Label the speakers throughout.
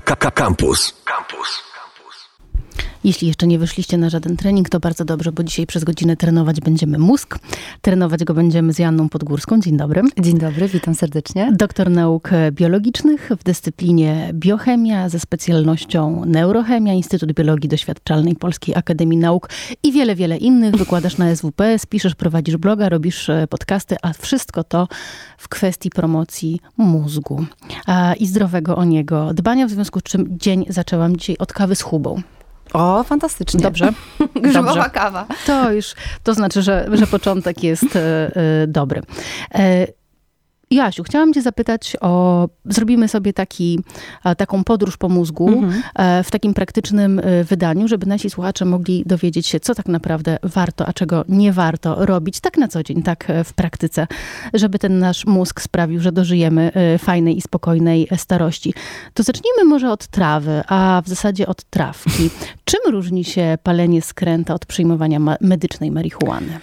Speaker 1: Campus. Campus.
Speaker 2: Jeśli jeszcze nie wyszliście na żaden trening, to bardzo dobrze, bo dzisiaj przez godzinę trenować będziemy mózg. Trenować go będziemy z Janną Podgórską. Dzień dobry.
Speaker 3: Dzień dobry, witam serdecznie.
Speaker 2: Doktor nauk biologicznych w dyscyplinie biochemia ze specjalnością neurochemia, Instytut Biologii Doświadczalnej Polskiej Akademii Nauk i wiele, wiele innych. Wykładasz na SWPS, piszesz, prowadzisz bloga, robisz e, podcasty, a wszystko to w kwestii promocji mózgu i zdrowego o niego dbania, w związku z czym dzień zaczęłam dzisiaj od kawy z chubą.
Speaker 3: O, fantastycznie.
Speaker 2: Dobrze.
Speaker 3: Grzybowa kawa.
Speaker 2: To już, to znaczy, że, że początek jest e, e, dobry. E, Joasiu, chciałam cię zapytać o... Zrobimy sobie taki, taką podróż po mózgu mhm. w takim praktycznym wydaniu, żeby nasi słuchacze mogli dowiedzieć się, co tak naprawdę warto, a czego nie warto robić tak na co dzień, tak w praktyce, żeby ten nasz mózg sprawił, że dożyjemy fajnej i spokojnej starości. To zacznijmy może od trawy, a w zasadzie od trawki. Czym różni się palenie skręta od przyjmowania medycznej marihuany?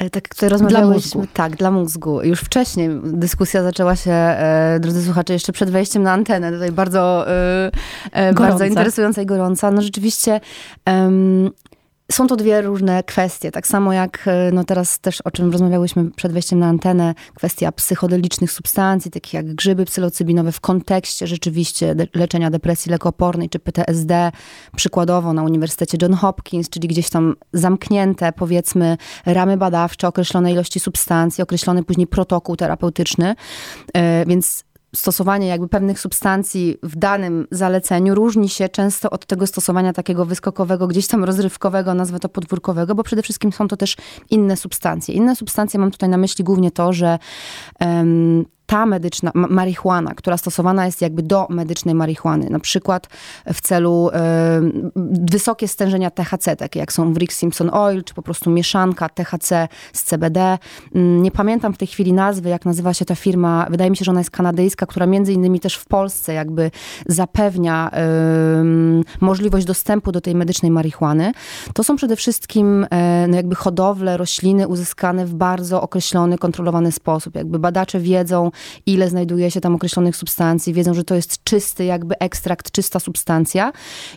Speaker 3: E, tak tutaj rozmawiałyśmy, dla tak, dla mózgu. Już wcześniej dyskusja zaczęła się, e, drodzy słuchacze, jeszcze przed wejściem na antenę, tutaj bardzo, e, e bardzo interesująca i gorąca. No rzeczywiście są to dwie różne kwestie. Tak samo jak e, no teraz też o czym rozmawiałyśmy przed wejściem na antenę, kwestia psychodelicznych substancji, takich jak grzyby psylocybinowe w kontekście rzeczywiście leczenia depresji lekopornej czy PTSD, przykładowo na Uniwersytecie John Hopkins, czyli gdzieś tam zamknięte powiedzmy ramy badawcze, określone ilości substancji, określony później protokół terapeutyczny. E, więc stosowanie jakby pewnych substancji w danym zaleceniu różni się często od tego stosowania takiego wyskokowego, gdzieś tam rozrywkowego, nazwę to podwórkowego, bo przede wszystkim są to też inne substancje. Inne substancje mam tutaj na myśli głównie to, że um, ta medyczna marihuana, która stosowana jest jakby do medycznej marihuany, na przykład w celu y, wysokie stężenia THC, takie jak są w Rick Simpson Oil, czy po prostu mieszanka THC z CBD. Y, nie pamiętam w tej chwili nazwy, jak nazywa się ta firma. Wydaje mi się, że ona jest kanadyjska, która między innymi też w Polsce jakby zapewnia y, możliwość dostępu do tej medycznej marihuany. To są przede wszystkim e, no jakby hodowle, rośliny uzyskane w bardzo określony, kontrolowany sposób. Jakby badacze wiedzą, ile znajduje się tam określonych substancji, wiedzą, że to jest czysty jakby ekstrakt, czysta substancja.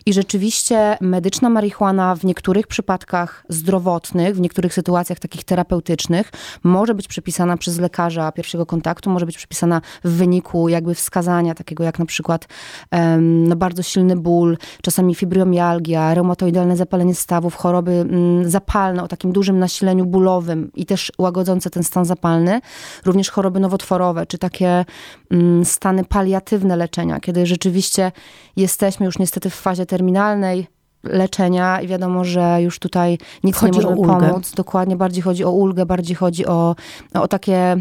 Speaker 3: I rzeczywiście medyczna marihuana w niektórych przypadkach zdrowotnych, w niektórych sytuacjach takich terapeutycznych może być przepisana przez lekarza pierwszego kontaktu, może być przepisana w wyniku jakby wskazania takiego jak na przykład um, no bardzo silny ból, czasami fibromialgia, reumatoidalne zapalenie stawów, choroby um, zapalne o takim dużym nasileniu bólowym i też łagodzące ten stan zapalny, również choroby nowotworowe, czy takie mm, stany paliatywne leczenia, kiedy rzeczywiście jesteśmy już niestety w fazie terminalnej, leczenia i wiadomo, że już tutaj nic chodzi nie możemy pomóc. Dokładnie, bardziej chodzi o ulgę, bardziej chodzi o, o takie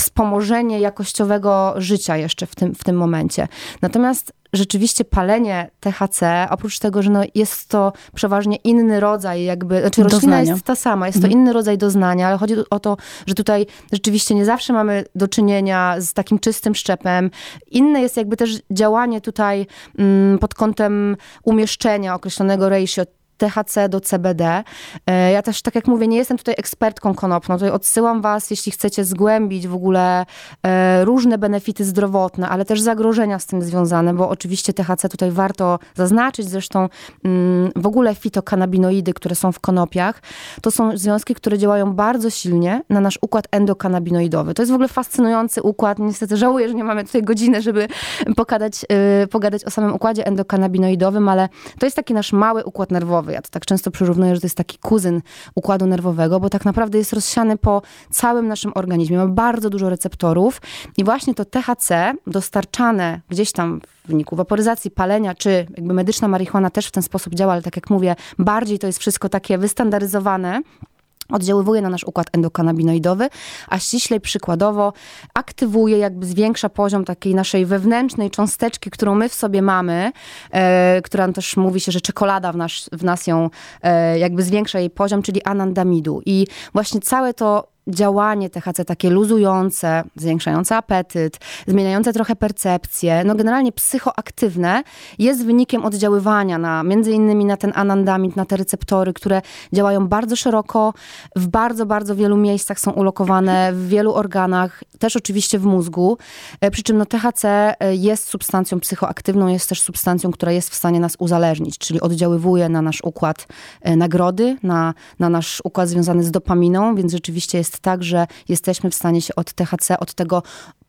Speaker 3: wspomożenie jakościowego życia jeszcze w tym, w tym momencie. Natomiast rzeczywiście palenie THC, oprócz tego, że no jest to przeważnie inny rodzaj jakby, znaczy roślina doznania. jest ta sama, jest to mhm. inny rodzaj doznania, ale chodzi o to, że tutaj rzeczywiście nie zawsze mamy do czynienia z takim czystym szczepem. Inne jest jakby też działanie tutaj mm, pod kątem umieszczenia określonego ratio THC do CBD. E, ja też, tak jak mówię, nie jestem tutaj ekspertką konopną. Tutaj odsyłam was, jeśli chcecie zgłębić w ogóle e, różne benefity zdrowotne, ale też zagrożenia z tym związane, bo oczywiście THC tutaj warto zaznaczyć. Zresztą mm, w ogóle fitokanabinoidy, które są w konopiach, to są związki, które działają bardzo silnie na nasz układ endokanabinoidowy. To jest w ogóle fascynujący układ. Niestety żałuję, że nie mamy tutaj godziny, żeby e, pogadać o samym układzie endokanabinoidowym, ale to jest taki nasz mały układ nerwowy nerwowy. Ja to tak często przyrównuję, że to jest taki kuzyn układu nerwowego, bo tak naprawdę jest rozsiany po całym naszym organizmie. Ma bardzo dużo receptorów i właśnie to THC dostarczane gdzieś tam w wyniku waporyzacji, palenia, czy jakby medyczna marihuana też w ten sposób działa, ale tak jak mówię, bardziej to jest wszystko takie wystandaryzowane oddziaływuje na nasz układ endokanabinoidowy, a ściślej przykładowo aktywuje, jakby zwiększa poziom takiej naszej wewnętrznej cząsteczki, którą my w sobie mamy, e, która też mówi się, że czekolada w, nasz, w nas ją e, jakby zwiększa jej poziom, czyli anandamidu. I właśnie całe to działanie THC takie luzujące, zwiększające apetyt, zmieniające trochę percepcję, no generalnie psychoaktywne, jest wynikiem oddziaływania na między innymi na ten anandamid, na te receptory, które działają bardzo szeroko, w bardzo, bardzo wielu miejscach są ulokowane, w wielu organach, też oczywiście w mózgu. E, przy czym no, THC e, jest substancją psychoaktywną, jest też substancją, która jest w stanie nas uzależnić, czyli oddziaływuje na nasz układ e, nagrody, na, na nasz układ związany z dopaminą, więc rzeczywiście jest tak, że jesteśmy w stanie się od THC, od tego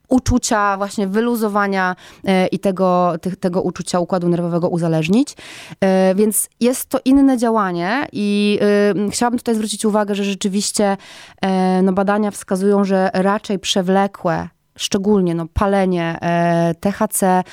Speaker 3: uczucia, właśnie wyluzowania e, i tego, tego uczucia układu nerwowego uzależnić. E, więc jest to inne działanie i e, chciałabym tutaj zwrócić uwagę, że rzeczywiście no, badania wskazują, że raczej przewlekłe szczególnie no, palenie THC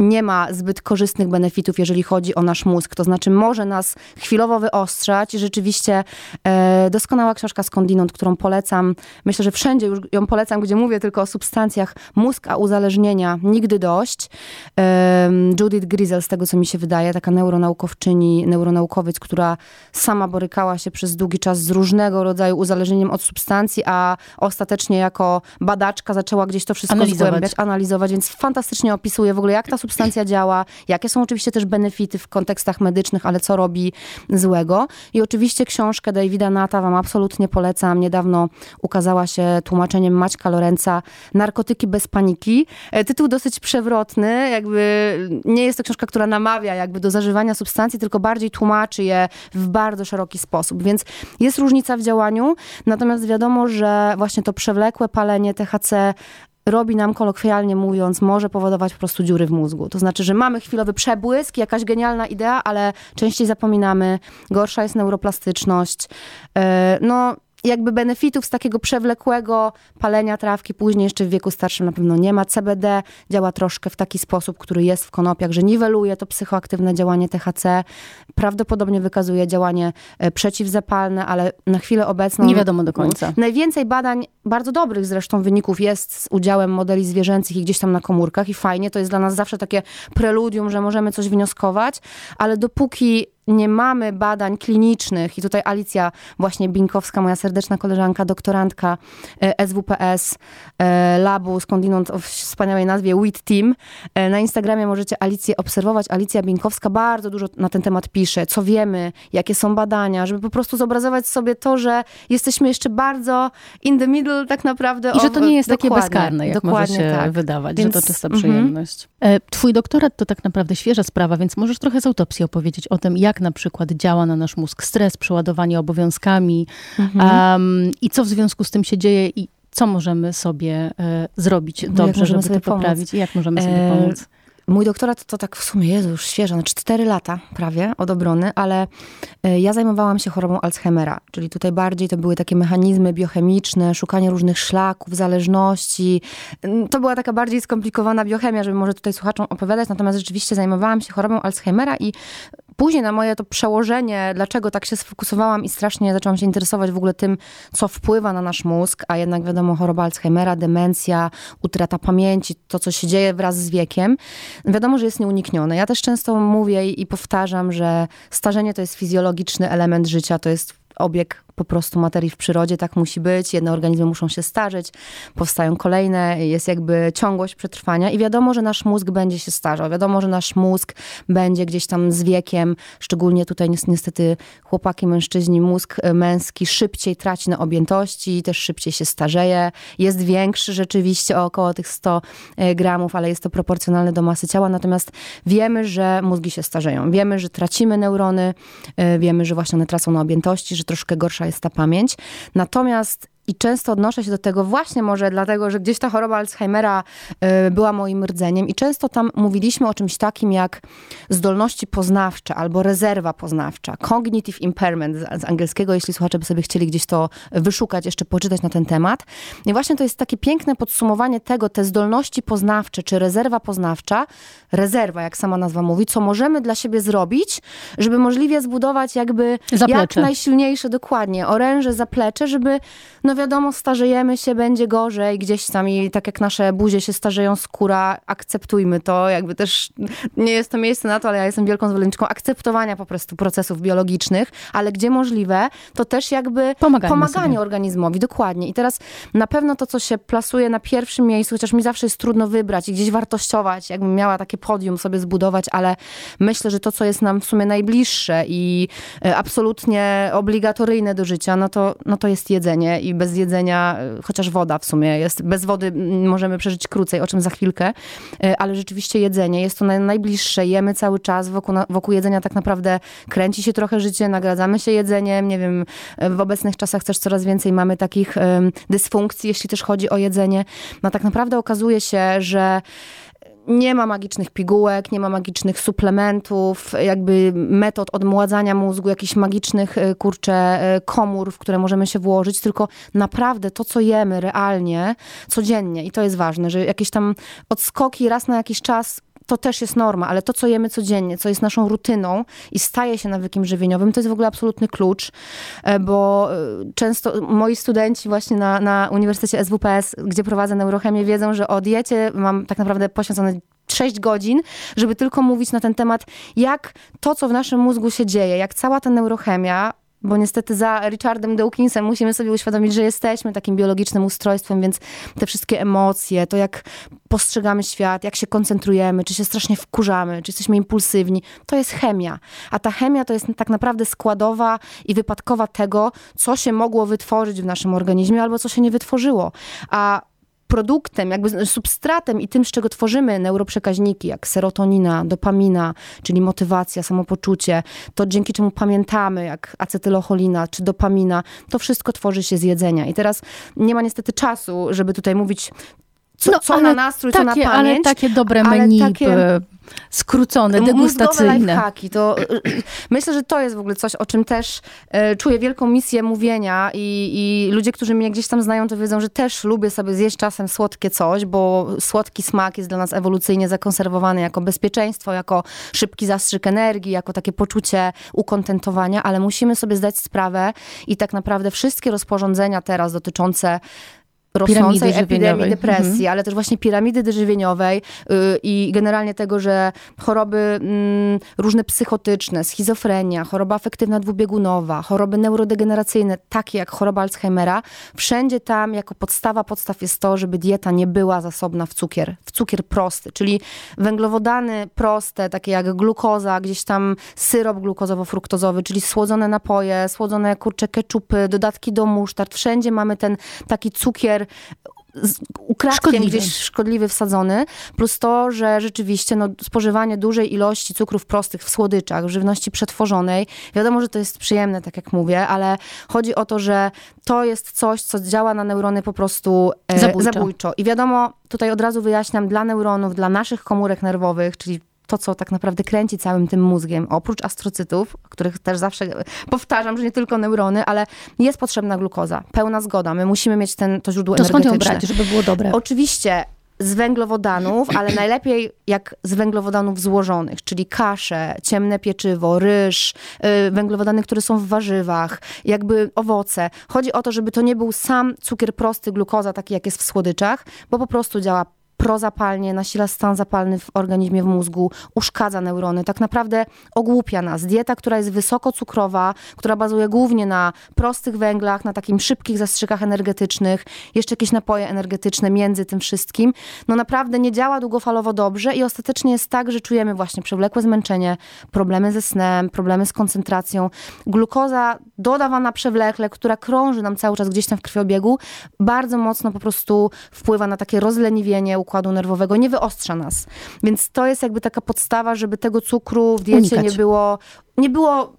Speaker 3: nie ma zbyt korzystnych benefitów, jeżeli chodzi o nasz mózg. To znaczy może nas chwilowo wyostrzać. Rzeczywiście e, doskonała książka Skądinąd, którą polecam. Myślę, że wszędzie już ją polecam, gdzie mówię tylko o substancjach. Mózg a uzależnienia nigdy dość. E, Judith Grizel, z tego co mi się wydaje, taka neuronaukowczyni, neuronaukowiec, która sama borykała się przez długi czas z różnego rodzaju uzależnieniem od substancji, a ostatecznie jako badaczka zaczęła gdzieś to wszystko analizować. zgłębiać, analizować, więc fantastycznie opisuje w ogóle, jak ta substancja substancja działa, jakie są oczywiście też benefity w kontekstach medycznych, ale co robi złego. I oczywiście książkę Davida Nata wam absolutnie polecam. Niedawno ukazała się tłumaczeniem Maćka Lorenza Narkotyki bez paniki. E, tytuł dosyć przewrotny, jakby nie jest to książka, która namawia jakby do zażywania substancji, tylko bardziej tłumaczy je w bardzo szeroki sposób. Więc jest różnica w działaniu, natomiast wiadomo, że właśnie to przewlekłe palenie THC robi nam kolokwialnie mówiąc, może powodować po prostu dziury w mózgu. To znaczy, że mamy chwilowy przebłysk, jakaś genialna idea, ale częściej zapominamy, gorsza jest neuroplastyczność. E, no, jakby benefitów z takiego przewlekłego palenia trawki później jeszcze w wieku starszym na pewno nie ma. CBD działa troszkę w taki sposób, który jest w konopiach, że niweluje to psychoaktywne działanie THC. Prawdopodobnie wykazuje działanie e, przeciwzapalne, ale na chwilę obecną...
Speaker 2: Nie wiadomo do końca.
Speaker 3: Najwięcej badań, bardzo dobrych zresztą wyników jest z udziałem modeli zwierzęcych i gdzieś tam na komórkach i fajnie, to jest dla nas zawsze takie preludium, że możemy coś wnioskować, ale dopóki nie mamy badań klinicznych i tutaj Alicja właśnie Binkowska, moja serdeczna koleżanka, doktorantka e, SWPS e, Labu, skądinąd o wspaniałej nazwie WIT Team. E, na Instagramie możecie Alicję obserwować. Alicja Binkowska bardzo dużo na ten temat pisze, co wiemy, jakie są badania, żeby po prostu zobrazować sobie to, że jesteśmy jeszcze bardzo in the middle tak naprawdę.
Speaker 2: I że to nie jest takie bezkarne, jak dokładnie może się tak. wydawać, więc, że to czysta mhm. przyjemność. Twój doktorat to tak naprawdę świeża sprawa, więc możesz trochę z autopsji opowiedzieć o tym, jak na przykład działa na nasz mózg stres, przeładowanie obowiązkami mhm. um, i co w związku z tym się dzieje i co możemy sobie e, zrobić dobrze, żeby to poprawić i jak możemy sobie e, pomóc.
Speaker 3: Mój doktorat to tak w sumie jest już świeżo, znaczy 4 lata prawie od obrony, ale e, ja zajmowałam się chorobą Alzheimera, czyli tutaj bardziej to były takie mechanizmy biochemiczne, szukanie różnych szlaków, zależności. Mm, to była taka bardziej skomplikowana biochemia, żeby może tutaj słuchaczom opowiadać, natomiast rzeczywiście zajmowałam się chorobą Alzheimera i później na moje to przełożenie, dlaczego tak się sfokusowałam i strasznie zaczęłam się interesować w ogóle tym, co wpływa na nasz mózg, a jednak wiadomo choroba Alzheimera, demencja, utrata pamięci, to co się dzieje wraz z wiekiem, wiadomo, że jest nieuniknione. Ja też często mówię i powtarzam, że starzenie to jest fizjologiczny element życia, to jest obieg po prostu materii w przyrodzie, tak musi być. Jedne organizmy muszą się starzeć, powstają kolejne, jest jakby ciągłość przetrwania i wiadomo, że nasz mózg będzie się starzał. Wiadomo, że nasz mózg będzie gdzieś tam z wiekiem, szczególnie tutaj niestety chłopaki, mężczyźni, mózg e, męski szybciej traci na objętości, też szybciej się starzeje. Jest większy rzeczywiście o około tych 100 e, gramów, ale jest to proporcjonalne do masy ciała. Natomiast wiemy, że mózgi się starzeją. Wiemy, że tracimy neurony, e, wiemy, że właśnie one tracą na objętości, że troszkę gorsza jest ta pamięć. Natomiast i często odnoszę się do tego właśnie może dlatego, że gdzieś ta choroba Alzheimera y, była moim rdzeniem i często tam mówiliśmy o czymś takim jak zdolności poznawcze albo rezerwa poznawcza, cognitive impairment z, z angielskiego, jeśli słuchacze by sobie chcieli gdzieś to wyszukać, jeszcze poczytać na ten temat. I właśnie to jest takie piękne podsumowanie tego, te zdolności poznawcze czy rezerwa poznawcza, rezerwa, jak sama nazwa mówi, co możemy dla siebie zrobić, żeby możliwie zbudować jakby
Speaker 2: zaplecze.
Speaker 3: jak najsilniejsze, dokładnie, oręże, zaplecze, żeby no wiadomo, starzejemy się, będzie gorzej gdzieś tam i tak jak nasze buzie się starzeją, skóra, akceptujmy to, jakby też nie jest to miejsce na to, ale ja jestem wielką zwolenniczką akceptowania po prostu procesów biologicznych, ale gdzie możliwe, to też jakby Pomagajmy pomaganie sobie. organizmowi, dokładnie. I teraz na pewno to, co się plasuje na pierwszym miejscu, chociaż mi zawsze jest trudno wybrać i gdzieś wartościować, jakbym miała takie podium sobie zbudować, ale myślę, że to, co jest nam w sumie najbliższe i e, absolutnie obligatoryjne do życia, no to, no to jest jedzenie i bez jedzenia, e, chociaż woda w sumie jest, bez wody możemy przeżyć krócej, o czym za chwilkę, e, ale rzeczywiście jedzenie jest to najbliższe, jemy cały czas, wokół, wokół jedzenia tak naprawdę kręci się trochę życie, nagradzamy się jedzeniem, nie wiem, w obecnych czasach też coraz więcej mamy takich dysfunkcji, jeśli też chodzi o jedzenie. No tak naprawdę okazuje się, że nie ma magicznych pigułek, nie ma magicznych suplementów, jakby metod odmładzania mózgu, jakichś magicznych, e, kurcze, e, komór, w które możemy się włożyć, tylko naprawdę to, co jemy realnie, codziennie i to jest ważne, że jakieś tam odskoki raz na jakiś czas to też jest norma, ale to, co jemy codziennie, co jest naszą rutyną i staje się nawykiem żywieniowym, to jest w ogóle absolutny klucz, e, bo często moi studenci właśnie na, na Uniwersytecie SWPS, gdzie prowadzę neurochemię, wiedzą, że o diecie mam tak naprawdę poświęcone 6 godzin, żeby tylko mówić na ten temat, jak to, co w naszym mózgu się dzieje, jak cała ta neurochemia bo niestety za Richardem Dawkinsem musimy sobie uświadomić, że jesteśmy takim biologicznym ustrojstwem, więc te wszystkie emocje, to jak postrzegamy świat, jak się koncentrujemy, czy się strasznie wkurzamy, czy jesteśmy impulsywni, to jest chemia. A ta chemia to jest tak naprawdę składowa i wypadkowa tego, co się mogło wytworzyć w naszym organizmie albo co się nie wytworzyło. A produktem, jakby substratem i tym, z czego tworzymy neuroprzekaźniki, jak serotonina, dopamina, czyli motywacja, samopoczucie, to dzięki czemu pamiętamy, jak acetylocholina czy dopamina, to wszystko tworzy się z jedzenia. I teraz nie ma niestety czasu, żeby tutaj mówić co, no, co na nastrój, takie, co na pamięć.
Speaker 2: Ale takie dobre menu, takie, skrócone, degustacyjne.
Speaker 3: haki, to y, y, myślę, że to jest w ogóle coś, o czym też y, czuję wielką misję mówienia i, i ludzie, którzy mnie gdzieś tam znają, to wiedzą, że też lubię sobie zjeść czasem słodkie coś, bo słodki smak jest dla nas ewolucyjnie zakonserwowany jako bezpieczeństwo, jako szybki zastrzyk energii, jako takie poczucie ukontentowania, ale musimy sobie zdać sprawę i tak naprawdę wszystkie rozporządzenia teraz dotyczące rosnącej epidemii depresji, mhm. ale też właśnie piramidy żywieniowej yy, i generalnie tego, że choroby yy, różne psychotyczne, schizofrenia, choroba afektywna dwubiegunowa, choroby neurodegeneracyjne, takie jak choroba Alzheimera, wszędzie tam jako podstawa podstaw jest to, żeby dieta nie była zasobna w cukier, w cukier prosty, czyli węglowodany proste, takie jak glukoza, gdzieś tam syrop glukozowo-fruktozowy, czyli słodzone napoje, słodzone kurcze keczupy, dodatki do musztard, wszędzie mamy ten taki cukier ukradkiem szkodliwy. gdzieś szkodliwy wsadzony, plus to, że rzeczywiście no, spożywanie dużej ilości cukrów prostych w słodyczach, w żywności przetworzonej, wiadomo, że to jest przyjemne, tak jak mówię, ale chodzi o to, że to jest coś, co działa na neurony po prostu e, zabójczo. zabójczo. I wiadomo, tutaj od razu wyjaśniam, dla neuronów, dla naszych komórek nerwowych, czyli to, co tak naprawdę kręci całym tym mózgiem, oprócz astrocytów, których też zawsze powtarzam, że nie tylko neurony, ale jest potrzebna glukoza. Pełna zgoda. My musimy mieć ten, to źródło
Speaker 2: to
Speaker 3: energetyczne.
Speaker 2: skąd ją brać, żeby było dobre?
Speaker 3: Oczywiście z węglowodanów, ale najlepiej jak z węglowodanów złożonych, czyli kasze, ciemne pieczywo, ryż, yy, węglowodany, które są w warzywach, jakby owoce. Chodzi o to, żeby to nie był sam cukier prosty, glukoza, taki jak jest w słodyczach, bo po prostu działa prozapalnie, nasila stan zapalny w organizmie, w mózgu, uszkadza neurony, tak naprawdę ogłupia nas. Dieta, która jest wysoko cukrowa, która bazuje głównie na prostych węglach, na takim szybkich zastrzykach energetycznych, jeszcze jakieś napoje energetyczne między tym wszystkim, no naprawdę nie działa długofalowo dobrze i ostatecznie jest tak, że czujemy właśnie przewlekłe zmęczenie, problemy ze snem, problemy z koncentracją. Glukoza dodawana przewlekle, która krąży nam cały czas gdzieś tam w krwiobiegu, bardzo mocno po prostu wpływa na takie rozleniwienie, układu nerwowego, nie wyostrza nas. Więc to jest jakby taka podstawa, żeby tego cukru w diecie Unikać. nie było nie było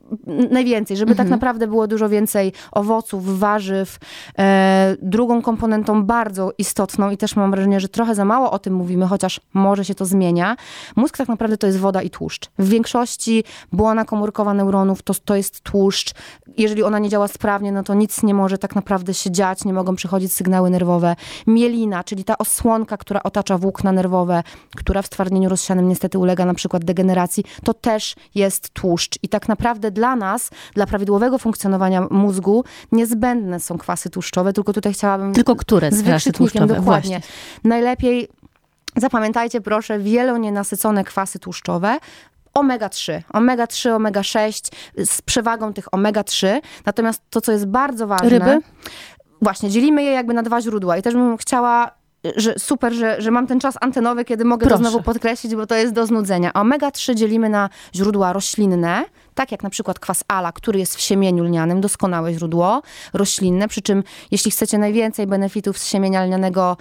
Speaker 3: najwięcej, żeby tak mhm. tak naprawdę było dużo więcej owoców, warzyw. E, drugą komponentą bardzo istotną i też mam wrażenie, że trochę za mało o tym mówimy, chociaż może się to zmienia. Mózg tak naprawdę to jest woda i tłuszcz. W większości błona komórkowa neuronów to, to jest tłuszcz. Jeżeli ona nie działa sprawnie, no to nic nie może tak naprawdę się dziać, nie mogą przychodzić sygnały nerwowe. Mielina, czyli ta osłonka, która otacza włókna nerwowe, która w stwardnieniu rozsianym niestety ulega na przykład degeneracji, to też jest tłuszcz i I tak naprawdę dla nas, dla prawidłowego funkcjonowania mózgu, niezbędne są kwasy tłuszczowe, tylko tutaj chciałabym...
Speaker 2: Tylko które z kwasy tłuszczowe?
Speaker 3: Dokładnie. Właśnie. Najlepiej Zapamiętajcie proszę wielonienasycone kwasy tłuszczowe, omega-3, omega-3, omega-6 z przewagą tych omega-3. Natomiast to, co jest bardzo ważne...
Speaker 2: Ryby?
Speaker 3: Właśnie, dzielimy je jakby na dwa źródła i też bym chciała że super, że, że mam ten czas antenowy, kiedy mogę Proszę. to znowu podkreślić, bo to jest do znudzenia. Omega-3 dzielimy na źródła roślinne, tak jak na przykład kwas ala, który jest w siemieniu lnianym, doskonałe źródło roślinne, przy czym jeśli chcecie najwięcej benefitów z siemienia lnianego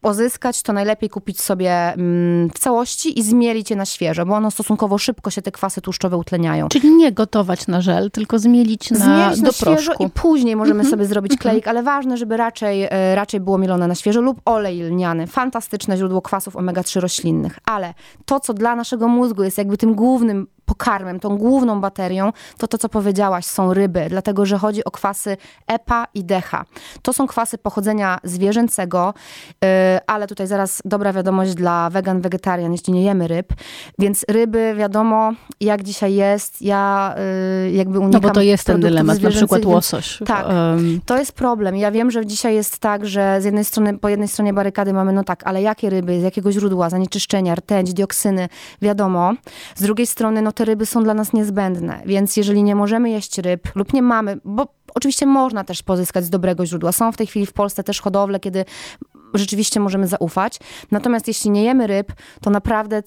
Speaker 3: pozyskać, to najlepiej kupić sobie mm, w całości i zmielić je na świeżo, bo ono stosunkowo szybko się te kwasy tłuszczowe utleniają.
Speaker 2: Czyli nie gotować na żel, tylko zmielić na, zmielić na świeżo
Speaker 3: i później możemy mm -hmm. sobie zrobić mhm. kleik, ale ważne, żeby raczej, e, raczej było mielone na świeżo lub olej lniany. Fantastyczne źródło kwasów omega-3 roślinnych, ale to, co dla naszego mózgu jest jakby tym głównym pokarmem, tą główną baterią, to to, co powiedziałaś, są ryby, dlatego że chodzi o kwasy EPA i DEHA. To są kwasy pochodzenia zwierzęcego, yy, ale tutaj zaraz dobra wiadomość dla wegan, wegetarian, jeśli nie jemy ryb. Więc ryby, wiadomo, jak dzisiaj jest, ja yy, jakby unikam
Speaker 2: No bo to jest ten dylemat, na przykład łosoś.
Speaker 3: Tak, um. to jest problem. Ja wiem, że dzisiaj jest tak, że z jednej strony, po jednej stronie barykady mamy, no tak, ale jakie ryby, z jakiego źródła, zanieczyszczenia, rtęć, dioksyny, wiadomo. Z drugiej strony, no te ryby są dla nas niezbędne, więc jeżeli nie możemy jeść ryb lub nie mamy, bo oczywiście można też pozyskać z dobrego źródła. Są w tej chwili w Polsce też hodowle, kiedy rzeczywiście możemy zaufać. Natomiast jeśli nie jemy ryb, to naprawdę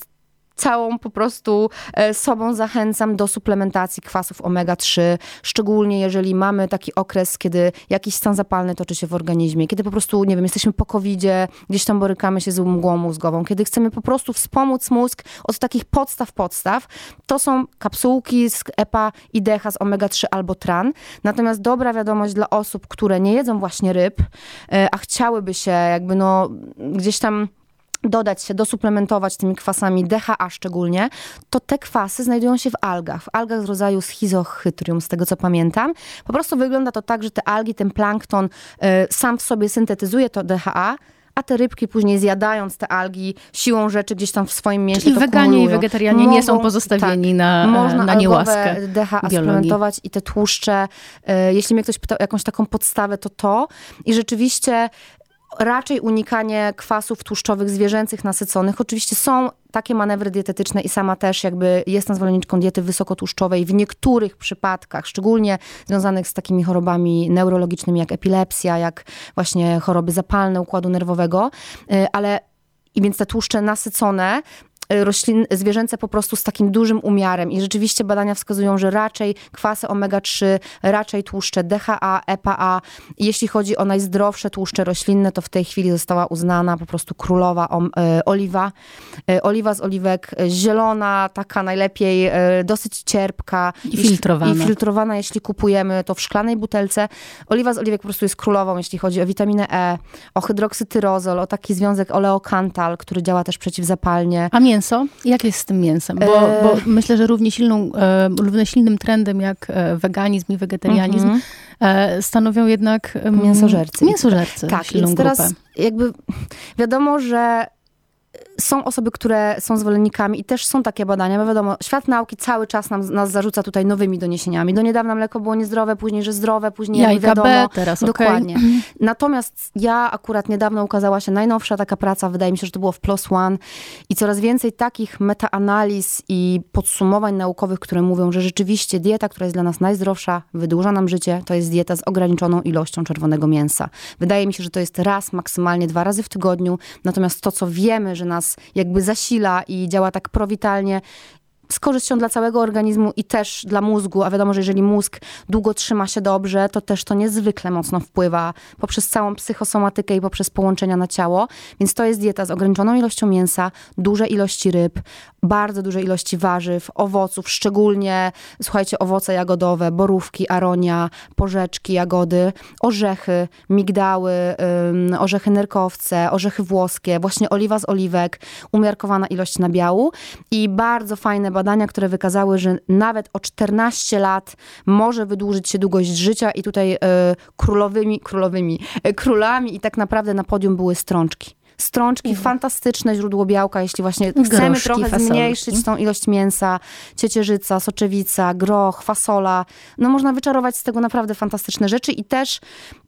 Speaker 3: całą po prostu e, sobą zachęcam do suplementacji kwasów omega-3, szczególnie jeżeli mamy taki okres, kiedy jakiś stan zapalny toczy się w organizmie, kiedy po prostu, nie wiem, jesteśmy po covid gdzieś tam borykamy się z mgłą mózgową, kiedy chcemy po prostu wspomóc mózg od takich podstaw, podstaw, to są kapsułki z EPA i DHA z omega-3 albo TRAN. Natomiast dobra wiadomość dla osób, które nie jedzą właśnie ryb, e, a chciałyby się jakby no gdzieś tam dodać się, dosuplementować tymi kwasami DHA szczególnie, to te kwasy znajdują się w algach, w algach z rodzaju schizochrytrium, z tego co pamiętam. Po prostu wygląda to tak, że te algi, ten plankton y, sam w sobie syntetyzuje to DHA, a te rybki później zjadając te algi siłą rzeczy gdzieś tam w swoim mięsie
Speaker 2: Czyli weganie kumulują. i wegetarianie Mogą, nie są pozostawieni tak, na, można na niełaskę
Speaker 3: DHA suplementować i te tłuszcze. Y, jeśli mnie ktoś pytał o jakąś taką podstawę, to to. I rzeczywiście raczej unikanie kwasów tłuszczowych zwierzęcych nasyconych. Oczywiście są takie manewry dietetyczne i sama też jakby jestem zwolenniczką diety wysokotłuszczowej w niektórych przypadkach, szczególnie związanych z takimi chorobami neurologicznymi jak epilepsja, jak właśnie choroby zapalne układu nerwowego, y, ale i więc te tłuszcze nasycone roślin, zwierzęce po prostu z takim dużym umiarem. I rzeczywiście badania wskazują, że raczej kwasy omega-3, raczej tłuszcze DHA, EPA. Jeśli chodzi o najzdrowsze tłuszcze roślinne, to w tej chwili została uznana po prostu królowa e, oliwa. E, oliwa z oliwek e, zielona, taka najlepiej dosyć cierpka.
Speaker 2: I filtrowana.
Speaker 3: I filtrowana, jeśli kupujemy to w szklanej butelce. Oliwa z oliwek po prostu jest królową, jeśli chodzi o witaminę E, o hydroksytyrozol, o taki związek oleokantal, który działa też przeciwzapalnie.
Speaker 2: A mięso? Mięso? Jak jest z tym mięsem? Bo, bo e. myślę, że równie, silną, e, równie silnym trendem jak e, weganizm i wegetarianizm mm -hmm. stanowią jednak
Speaker 3: mięsożercy.
Speaker 2: Mięsożercy.
Speaker 3: Tak, więc teraz grupę. jakby wiadomo, że są osoby, które są zwolennikami i też są takie badania, bo wiadomo, świat nauki cały czas nam, nas zarzuca tutaj nowymi doniesieniami. Do niedawna mleko było niezdrowe, później, że zdrowe, później
Speaker 2: Jajka
Speaker 3: wiadomo.
Speaker 2: B, teraz Dokładnie. Okay.
Speaker 3: Natomiast ja akurat niedawno ukazała się najnowsza taka praca, wydaje mi się, że to było w PLOS ONE i coraz więcej takich metaanaliz i podsumowań naukowych, które mówią, że rzeczywiście dieta, która jest dla nas najzdrowsza, wydłuża nam życie, to jest dieta z ograniczoną ilością czerwonego mięsa. Wydaje mi się, że to jest raz, maksymalnie dwa razy w tygodniu, natomiast to, co wiemy, że nas jakby zasila i działa tak prowitalnie z korzyścią dla całego organizmu i też dla mózgu, a wiadomo, że jeżeli mózg długo trzyma się dobrze, to też to niezwykle mocno wpływa poprzez całą psychosomatykę i poprzez połączenia na ciało. Więc to jest dieta z ograniczoną ilością mięsa, duże ilości ryb, bardzo duże ilości warzyw, owoców, szczególnie, słuchajcie, owoce jagodowe, borówki, aronia, porzeczki, jagody, orzechy, migdały, orzechy nerkowce, orzechy włoskie, właśnie oliwa z oliwek, umiarkowana ilość nabiału i bardzo fajne badania, które wykazały, że nawet o 14 lat może wydłużyć się długość życia i tutaj y, królowymi, królowymi, y, królami i tak naprawdę na podium były strączki. Strączki, mhm. fantastyczne źródło białka, jeśli właśnie chcemy Groszki, trochę fasolki. zmniejszyć tą ilość mięsa, ciecierzyca, soczewica, groch, fasola. No można wyczarować z tego naprawdę fantastyczne rzeczy i też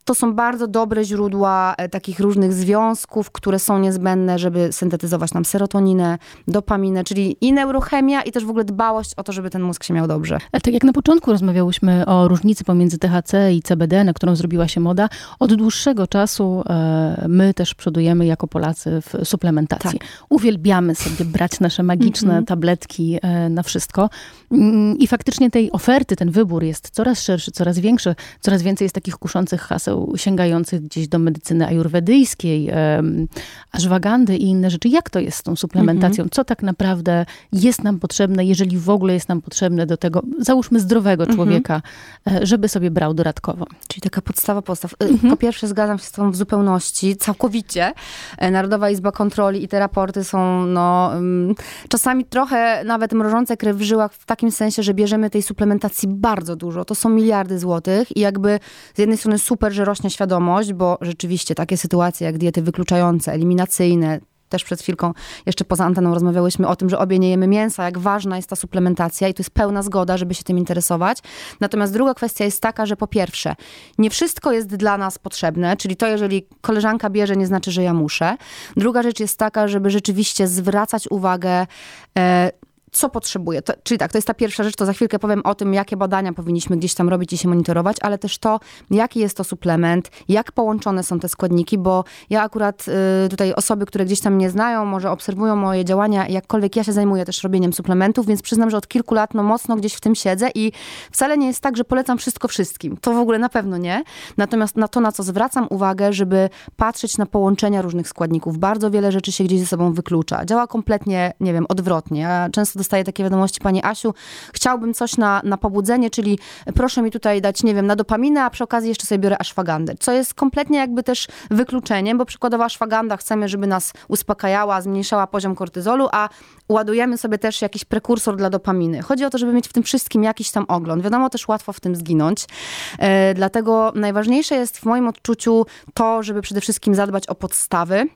Speaker 3: to są bardzo dobre źródła e, takich różnych związków, które są niezbędne, żeby syntetyzować nam serotoninę, dopaminę, czyli i neurochemia, i też w ogóle dbałość o to, żeby ten mózg się miał dobrze.
Speaker 2: Ale tak jak na początku rozmawiałyśmy o różnicy pomiędzy THC i CBD, na którą zrobiła się moda, od dłuższego czasu e, my też przodujemy jako Polacy w suplementacji. Tak. Uwielbiamy sobie brać nasze magiczne -hmm. tabletki e, na wszystko. Mm, I faktycznie tej oferty, ten wybór jest coraz szerszy, coraz większy, coraz więcej jest takich kuszących haseł sięgających gdzieś do medycyny ajurwedyjskiej, ażwagandy i inne rzeczy. Jak to jest z tą suplementacją? Co tak naprawdę jest nam potrzebne, jeżeli w ogóle jest nam potrzebne do tego, załóżmy zdrowego mhm. człowieka, e, żeby sobie brał dodatkowo?
Speaker 3: Czyli taka podstawa postaw. E, mhm. Po pierwsze zgadzam się z tą w zupełności, całkowicie. E, Narodowa Izba Kontroli i te raporty są no, czasami trochę nawet mrożące krew w żyłach w takim sensie, że bierzemy tej suplementacji bardzo dużo. To są miliardy złotych i jakby z jednej strony super, że rośnie świadomość, bo rzeczywiście takie sytuacje jak diety wykluczające, eliminacyjne, też przed chwilką jeszcze poza anteną rozmawiałyśmy o tym, że obie nie jemy mięsa, jak ważna jest ta suplementacja i tu jest pełna zgoda, żeby się tym interesować. Natomiast druga kwestia jest taka, że po pierwsze, nie wszystko jest dla nas potrzebne, czyli to, jeżeli koleżanka bierze, nie znaczy, że ja muszę. Druga rzecz jest taka, żeby rzeczywiście zwracać uwagę e, co potrzebuje. To, czyli tak, to jest ta pierwsza rzecz, to za chwilkę powiem o tym, jakie badania powinniśmy gdzieś tam robić i się monitorować, ale też to, jaki jest to suplement, jak połączone są te składniki, bo ja akurat y, tutaj osoby, które gdzieś tam mnie znają, może obserwują moje działania, jakkolwiek ja się zajmuję też robieniem suplementów, więc przyznam, że od kilku lat no mocno gdzieś w tym siedzę i wcale nie jest tak, że polecam wszystko wszystkim. To w ogóle na pewno nie. Natomiast na to, na co zwracam uwagę, żeby patrzeć na połączenia różnych składników. Bardzo wiele rzeczy się gdzieś ze sobą wyklucza. Działa kompletnie, nie wiem, odwrotnie. Ja często dostaję takie wiadomości, Pani Asiu, chciałbym coś na, na pobudzenie, czyli proszę mi tutaj dać, nie wiem, na dopaminę, a przy okazji jeszcze sobie biorę ashwagandę, co jest kompletnie jakby też wykluczeniem, bo przykładowo ashwaganda chcemy, żeby nas uspokajała, zmniejszała poziom kortyzolu, a ładujemy sobie też jakiś prekursor dla dopaminy. Chodzi o to, żeby mieć w tym wszystkim jakiś tam ogląd. Wiadomo, też łatwo w tym zginąć. E, dlatego najważniejsze jest w moim odczuciu to, żeby przede wszystkim zadbać o podstawy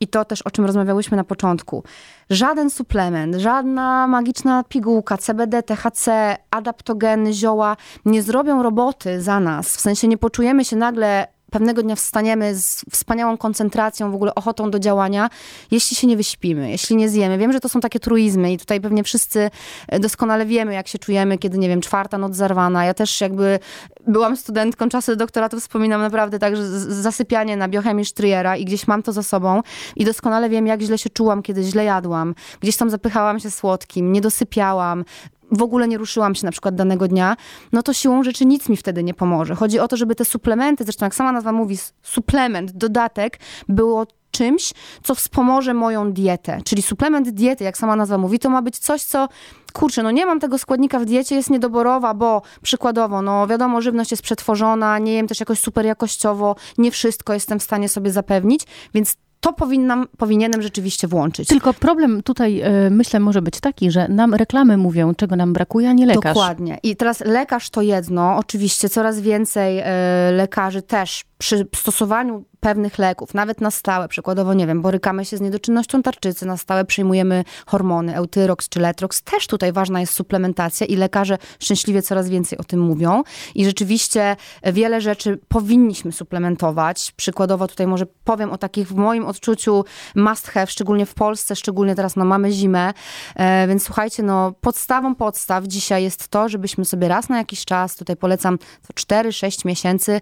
Speaker 3: i to też, o czym rozmawiałyśmy na początku. Żaden suplement, żadna magiczna pigułka, CBD, THC, adaptogeny, zioła nie zrobią roboty za nas. W sensie nie poczujemy się nagle pewnego dnia wstaniemy z wspaniałą koncentracją, w ogóle ochotą do działania, jeśli się nie wyśpimy, jeśli nie zjemy. Wiem, że to są takie truizmy i tutaj pewnie wszyscy e, doskonale wiemy, jak się czujemy, kiedy, nie wiem, czwarta noc zarwana. Ja też jakby byłam studentką czasu doktoratu, wspominam naprawdę tak, że zasypianie na biochemii Stryjera i gdzieś mam to za sobą i doskonale wiem, jak źle się czułam, kiedy źle jadłam. Gdzieś tam zapychałam się słodkim, nie dosypiałam, w ogóle nie ruszyłam się na przykład danego dnia, no to siłą rzeczy nic mi wtedy nie pomoże. Chodzi o to, żeby te suplementy, zresztą jak sama nazwa mówi, suplement, dodatek, było czymś, co wspomoże moją dietę. Czyli suplement diety, jak sama nazwa mówi, to ma być coś, co kurczę, no nie mam tego składnika w diecie, jest niedoborowa, bo przykładowo, no wiadomo, żywność jest przetworzona, nie jem też jakoś super jakościowo, nie wszystko jestem w stanie sobie zapewnić, więc to powinnam, powinienem rzeczywiście włączyć.
Speaker 2: Tylko problem tutaj, e, myślę, może być taki, że nam reklamy mówią, czego nam brakuje, a nie lekarz.
Speaker 3: Dokładnie. I teraz lekarz to jedno. Oczywiście coraz więcej e, lekarzy też przy stosowaniu pewnych leków, nawet na stałe, przykładowo, nie wiem, borykamy się z niedoczynnością tarczycy, na stałe przyjmujemy hormony, eutyrox czy letrox, też tutaj ważna jest suplementacja i lekarze szczęśliwie coraz więcej o tym mówią. I rzeczywiście wiele rzeczy powinniśmy suplementować. Przykładowo tutaj może powiem o takich w moim odczuciu must have, szczególnie w Polsce, szczególnie teraz no mamy zimę, e, więc słuchajcie, no podstawą podstaw dzisiaj jest to, żebyśmy sobie raz na jakiś czas, tutaj polecam 4-6 miesięcy,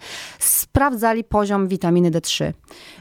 Speaker 3: sprawdzali poziom witaminy D3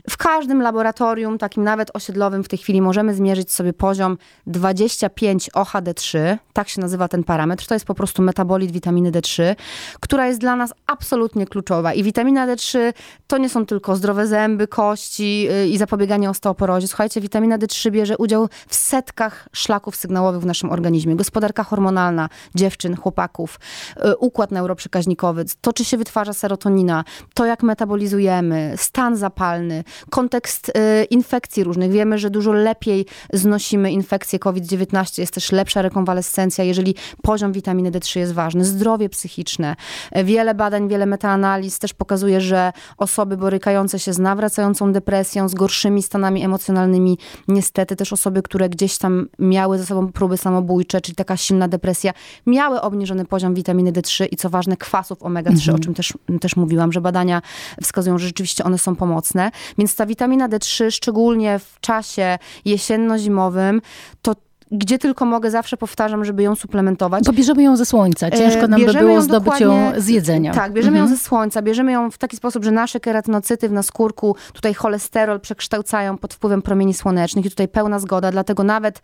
Speaker 3: w każdym laboratorium, takim nawet osiedlowym w tej chwili możemy zmierzyć sobie poziom 25 OHD3, tak się nazywa ten parametr. To jest po prostu metabolit witaminy D3, która jest dla nas absolutnie kluczowa. I witamina D3 to nie są tylko zdrowe zęby, kości y, i zapobieganie osteoporozie. Słuchajcie, witamina D3 bierze udział w setkach szlaków sygnałowych w naszym organizmie. Gospodarka hormonalna dziewczyn, chłopaków, y, układ neuroprzekaźnikowy, to czy się wytwarza serotonina, to jak metabolizm metabolizujemy, stan zapalny, kontekst y, infekcji różnych. Wiemy, że dużo lepiej znosimy infekcję COVID-19, jest też lepsza rekonwalescencja, jeżeli poziom witaminy D3 jest ważny. Zdrowie psychiczne. Wiele badań, wiele metaanaliz też pokazuje, że osoby borykające się z nawracającą depresją, z gorszymi stanami emocjonalnymi, niestety też osoby, które gdzieś tam miały ze sobą próby samobójcze, czyli taka silna depresja, miały obniżony poziom witaminy D3 i co ważne kwasów omega-3, mhm. o czym też, też mówiłam, że badania wskazują, że rzeczywiście one są pomocne. Więc ta witamina D3, szczególnie w czasie jesienno-zimowym, to gdzie tylko mogę, zawsze powtarzam, żeby ją suplementować.
Speaker 2: Bo bierzemy ją ze słońca. Ciężko nam bierzemy by było zdobyć ją z jedzenia.
Speaker 3: Tak, bierzemy mhm. ją ze słońca. Bierzemy ją w taki sposób, że nasze keratinocyty w naskórku, tutaj cholesterol przekształcają pod wpływem promieni słonecznych i tutaj pełna zgoda, dlatego nawet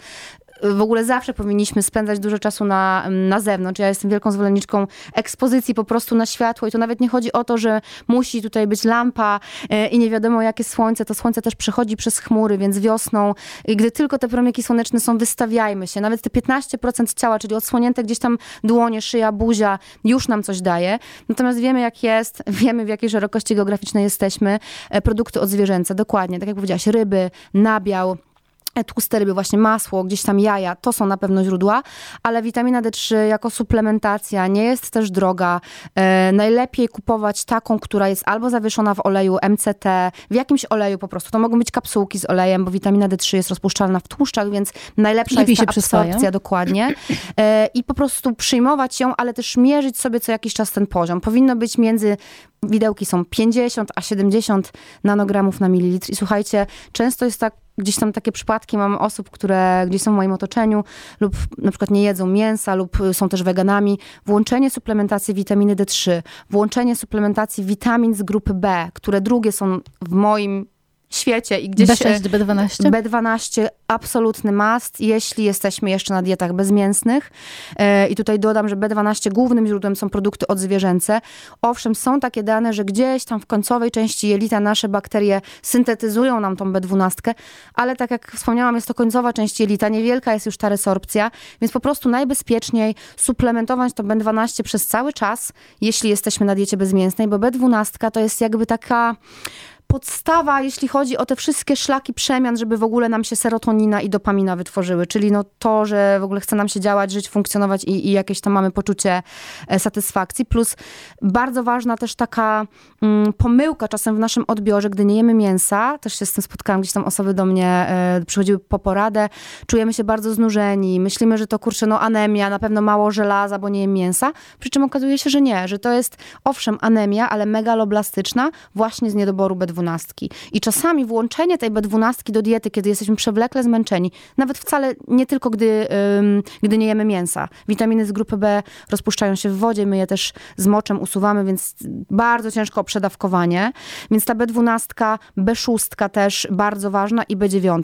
Speaker 3: w ogóle zawsze powinniśmy spędzać dużo czasu na, na zewnątrz. Ja jestem wielką zwolenniczką ekspozycji po prostu na światło i to nawet nie chodzi o to, że musi tutaj być lampa e, i nie wiadomo jakie słońce. To słońce też przechodzi przez chmury, więc wiosną, gdy tylko te promyki słoneczne są, wystawiajmy się. Nawet te 15% ciała, czyli odsłonięte gdzieś tam dłonie, szyja, buzia, już nam coś daje. Natomiast wiemy jak jest, wiemy w jakiej szerokości geograficznej jesteśmy. E, produkty odzwierzęce, dokładnie, tak jak powiedziałaś, ryby, nabiał, tłuste ryby, właśnie masło, gdzieś tam jaja, to są na pewno źródła, ale witamina D3 jako suplementacja nie jest też droga. E, najlepiej kupować taką, która jest albo zawieszona w oleju MCT, w jakimś oleju po prostu. To mogą być kapsułki z olejem, bo witamina D3 jest rozpuszczalna w tłuszczach, więc najlepsza Lepiej jest ta absorpcja, dokładnie. E, I po prostu przyjmować ją, ale też mierzyć sobie co jakiś czas ten poziom. Powinno być między widełki są 50 a 70 nanogramów na mililitr. I słuchajcie, często jest tak, gdzieś tam takie przypadki mam osób, które gdzieś są w moim otoczeniu lub na przykład nie jedzą mięsa lub są też weganami. Włączenie suplementacji witaminy D3, włączenie suplementacji witamin z grupy B, które drugie są w moim świecie i gdzieś...
Speaker 2: B6, B12?
Speaker 3: B12 absolutny must, jeśli jesteśmy jeszcze na dietach bezmięsnych. E, I tutaj dodam, że B12 głównym źródłem są produkty odzwierzęce. Owszem, są takie dane, że gdzieś tam w końcowej części jelita nasze bakterie syntetyzują nam tą B12, ale tak jak wspomniałam, jest to końcowa część jelita, niewielka jest już ta resorpcja, więc po prostu najbezpieczniej suplementować to B12 przez cały czas, jeśli jesteśmy na diecie bezmięsnej, bo B12 to jest jakby taka podstawa, jeśli chodzi o te wszystkie szlaki przemian, żeby w ogóle nam się serotonina i dopamina wytworzyły. Czyli no to, że w ogóle chce nam się działać, żyć, funkcjonować i, i jakieś tam mamy poczucie e, satysfakcji. Plus bardzo ważna też taka mm, pomyłka czasem w naszym odbiorze, gdy nie jemy mięsa. Też się z tym spotkałam, gdzieś tam osoby do mnie e, przychodziły po poradę. Czujemy się bardzo znużeni. Myślimy, że to kurczę, no anemia, na pewno mało żelaza, bo nie jem mięsa. Przy czym okazuje się, że nie, że to jest owszem anemia, ale megaloblastyczna właśnie z niedoboru B12 B12. I czasami włączenie tej B12 do diety, kiedy jesteśmy przewlekle zmęczeni, nawet wcale nie tylko gdy, gdy nie jemy mięsa. Witaminy z grupy B rozpuszczają się w wodzie, my je też z moczem usuwamy, więc bardzo ciężko przedawkowanie. Więc ta B12, B6 też bardzo ważna i B9.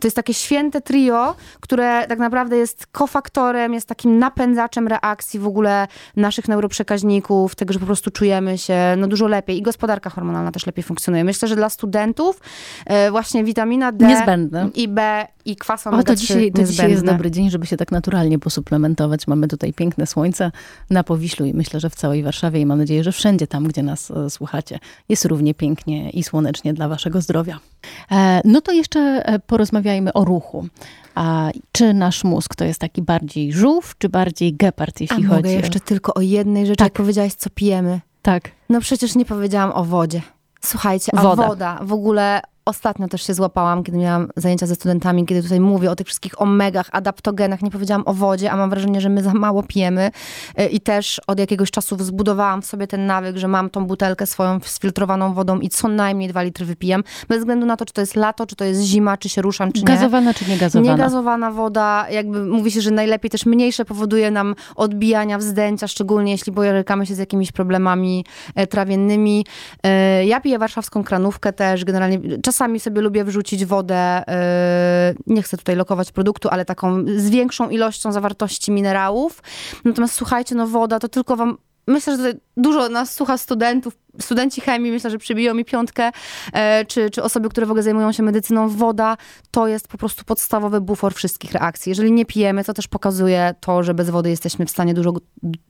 Speaker 3: To jest takie święte trio, które tak naprawdę jest kofaktorem, jest takim napędzaczem reakcji w ogóle naszych neuroprzekaźników, tego, że po prostu czujemy się no, dużo lepiej i gospodarka hormonalna też lepiej funkcjonuje. Myślę, że dla studentów e, właśnie witamina D
Speaker 2: Niezbędne.
Speaker 3: i B i kwas omega
Speaker 2: o, to dzisiaj, to dzisiaj jest dobry dzień, żeby się tak naturalnie posuplementować. Mamy tutaj piękne słońce na Powiślu i myślę, że w całej Warszawie i mam nadzieję, że wszędzie tam, gdzie nas e, słuchacie, jest równie pięknie i słonecznie dla waszego zdrowia. E, no to jeszcze porozmawiajmy o ruchu. A czy nasz mózg to jest taki bardziej żółw, czy bardziej gepard, jeśli
Speaker 3: A
Speaker 2: chodzi
Speaker 3: mogę jeszcze tylko o jednej rzeczy, tak. jak powiedziałaś, co pijemy.
Speaker 2: Tak.
Speaker 3: No przecież nie powiedziałam o wodzie. Słuchajcie, a woda. woda w ogóle Ostatnio też się złapałam, kiedy miałam zajęcia ze studentami, kiedy tutaj mówię o tych wszystkich omegach, adaptogenach, nie powiedziałam o wodzie, a mam wrażenie, że my za mało pijemy e, i też od jakiegoś czasu zbudowałam w sobie ten nawyk, że mam tą butelkę swoją sfiltrowaną wodą i co najmniej dwa litry wypijam, bez względu na to, czy to jest lato, czy to jest zima, czy się ruszam, czy nie.
Speaker 2: Gazowana, czy niegazowana?
Speaker 3: Niegazowana woda, jakby mówi się, że najlepiej też mniejsze powoduje nam odbijania, wzdęcia, szczególnie jeśli borykamy się z jakimiś problemami e, trawiennymi. E, ja piję warszawską kranówkę też, generalnie Czasami sobie lubię wrzucić wodę, yy, nie chcę tutaj lokować produktu, ale taką z większą ilością zawartości minerałów. Natomiast słuchajcie, no woda to tylko wam Myślę, że dużo nas słucha studentów, studenci chemii myślę, że przybiją mi piątkę, e, czy, czy osoby, które w ogóle zajmują się medycyną, woda to jest po prostu podstawowy bufor wszystkich reakcji. Jeżeli nie pijemy, to też pokazuje to, że bez wody jesteśmy w stanie dużo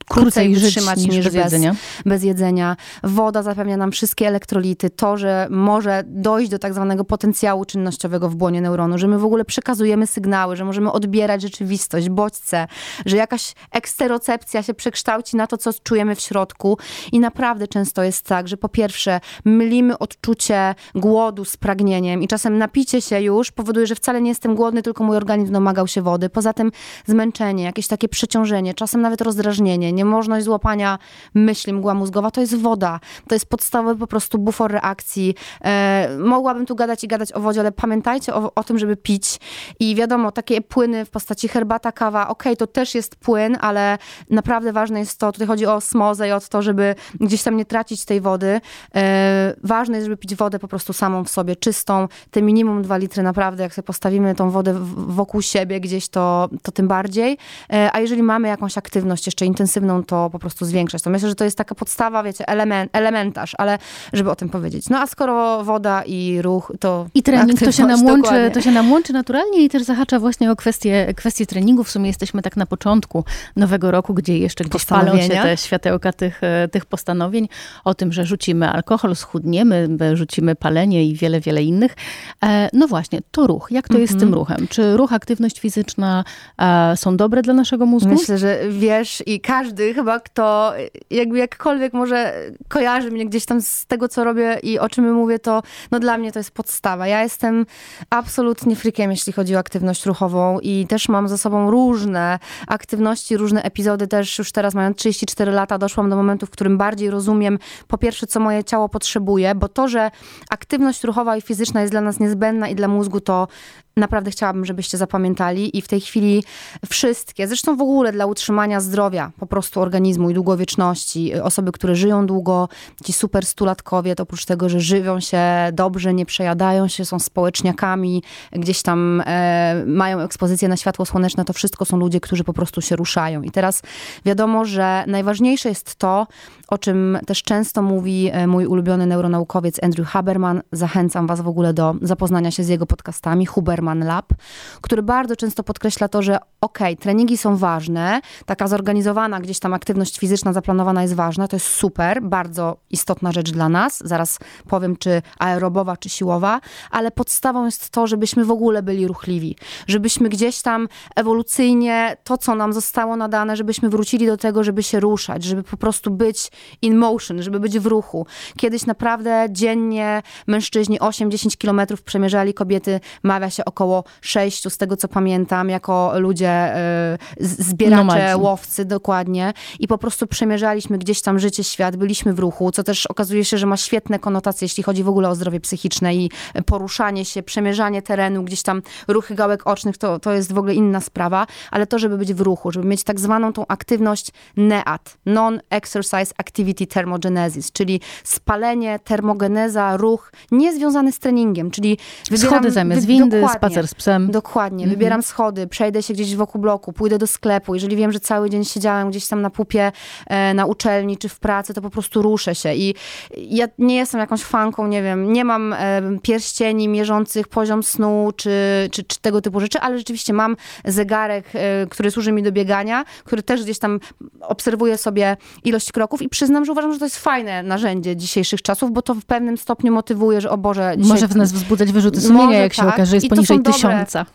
Speaker 3: krócej wytrzymać niż, niż bez, bez, jedzenia. bez jedzenia. Woda zapewnia nam wszystkie elektrolity, to, że może dojść do tak zwanego potencjału czynnościowego w błonie neuronu, że my w ogóle przekazujemy sygnały, że możemy odbierać rzeczywistość, bodźce, że jakaś eksterocepcja się przekształci na to, co czujemy w środku i naprawdę często jest tak, że po pierwsze mylimy odczucie głodu z pragnieniem i czasem napicie się już powoduje, że wcale nie jestem głodny, tylko mój organizm domagał się wody. Poza tym zmęczenie, jakieś takie przeciążenie, czasem nawet rozdrażnienie, niemożność złapania myśli, mgła mózgowa, to jest woda. To jest podstawowy po prostu bufor reakcji. E, mogłabym tu gadać i gadać o wodzie, ale pamiętajcie o, o tym, żeby pić. I wiadomo, takie płyny w postaci herbata, kawa, okay, to też jest płyn, ale naprawdę ważne jest to, tutaj chodzi o osmozę i o to, żeby gdzieś tam nie tracić tej wody. E, ważne jest, żeby pić wodę po prostu samą w sobie, czystą, te minimum dwa litry naprawdę, jak sobie postawimy tą wodę wokół siebie gdzieś, to, to tym bardziej. E, a jeżeli mamy jakąś aktywność jeszcze intensywną, to po prostu zwiększać. To myślę, że to jest taka podstawa, wiecie, element, elementarz, ale żeby o tym powiedzieć. No a skoro woda i ruch, to
Speaker 2: I trening to się, nam łączy, to się nam łączy naturalnie i też zahacza właśnie o kwestię, kwestię treningu. W sumie jesteśmy tak na początku nowego roku, gdzie jeszcze gdzieś palą się te światełka tych, e, tych postanowień o tym, że rzucimy alkohol, schudniemy, rzucimy palenie i wiele, wiele innych. E, no właśnie, to ruch. Jak to jest z tym mhm. ruchem? Czy ruch, aktywność fizyczna e, są dobre dla naszego mózgu?
Speaker 3: Myślę, że wiesz i każdy chyba, kto jakby jakkolwiek może kojarzy mnie gdzieś tam z tego, co robię i o czym mówię, to no dla mnie to jest podstawa. Ja jestem absolutnie frikiem, jeśli chodzi o aktywność ruchową i też mam ze sobą różne aktywności, różne epizody. Też już teraz mając 34 lata doszłam do momentu, w którym bardziej rozumiem po pierwsze, co moje ciało potrzebuje, bo to, że aktywność ruchowa i fizyczna jest dla nas niezbędna i dla mózgu, to naprawdę chciałabym, żebyście zapamiętali i w tej chwili wszystkie, zresztą w ogóle dla utrzymania zdrowia po prostu organizmu i długowieczności, osoby, które żyją długo, ci super stulatkowie, to oprócz tego, że żywią się dobrze, nie przejadają się, są społeczniakami, gdzieś tam e, mają ekspozycję na światło słoneczne, to wszystko są ludzie, którzy po prostu się ruszają. I teraz wiadomo, że najważniejsze jest to, o czym też często mówi e, mój ulubiony neuronaukowiec Andrew Haberman. Zachęcam was w ogóle do zapoznania się z jego podcastami. Huber Huberman Lab, który bardzo często podkreśla to, że ok, treningi są ważne, taka zorganizowana gdzieś tam aktywność fizyczna zaplanowana jest ważna, to jest super, bardzo istotna rzecz dla nas. Zaraz powiem, czy aerobowa, czy siłowa, ale podstawą jest to, żebyśmy w ogóle byli ruchliwi, żebyśmy gdzieś tam ewolucyjnie to, co nam zostało nadane, żebyśmy wrócili do tego, żeby się ruszać, żeby po prostu być in motion, żeby być w ruchu. Kiedyś naprawdę dziennie mężczyźni 8-10 kilometrów przemierzali, kobiety mawia się o około sześciu, z tego co pamiętam, jako ludzie y, zbieracze, Nomadzi. łowcy, dokładnie. I po prostu przemierzaliśmy gdzieś tam życie, świat, byliśmy w ruchu, co też okazuje się, że ma świetne konotacje, jeśli chodzi w ogóle o zdrowie psychiczne i poruszanie się, przemierzanie terenu, gdzieś tam ruchy gałek ocznych, to, to jest w ogóle inna sprawa, ale to, żeby być w ruchu, żeby mieć tak zwaną tą aktywność NEAT, Non-Exercise Activity Thermogenesis, czyli spalenie, termogeneza, ruch niezwiązany z treningiem, czyli
Speaker 2: wybieram, Schody zamiast windy, spacer z psem.
Speaker 3: Dokładnie. Mhm. Wybieram schody, przejdę się gdzieś wokół bloku, pójdę do sklepu. Jeżeli wiem, że cały dzień siedziałem gdzieś tam na pupie, e, na uczelni czy w pracy, to po prostu ruszę się. I ja nie jestem jakąś fanką, nie wiem, nie mam e, pierścieni mierzących poziom snu czy, czy, czy, tego typu rzeczy, ale rzeczywiście mam zegarek, e, który służy mi do biegania, który też gdzieś tam obserwuje sobie ilość kroków i przyznam, że uważam, że to jest fajne narzędzie dzisiejszych czasów, bo to w pewnym stopniu motywuje, że o Boże...
Speaker 2: Dzisiaj... Może w nas wzbudzać wyrzuty sumienia, jak tak. się okaże, jest poniżej tysiąca.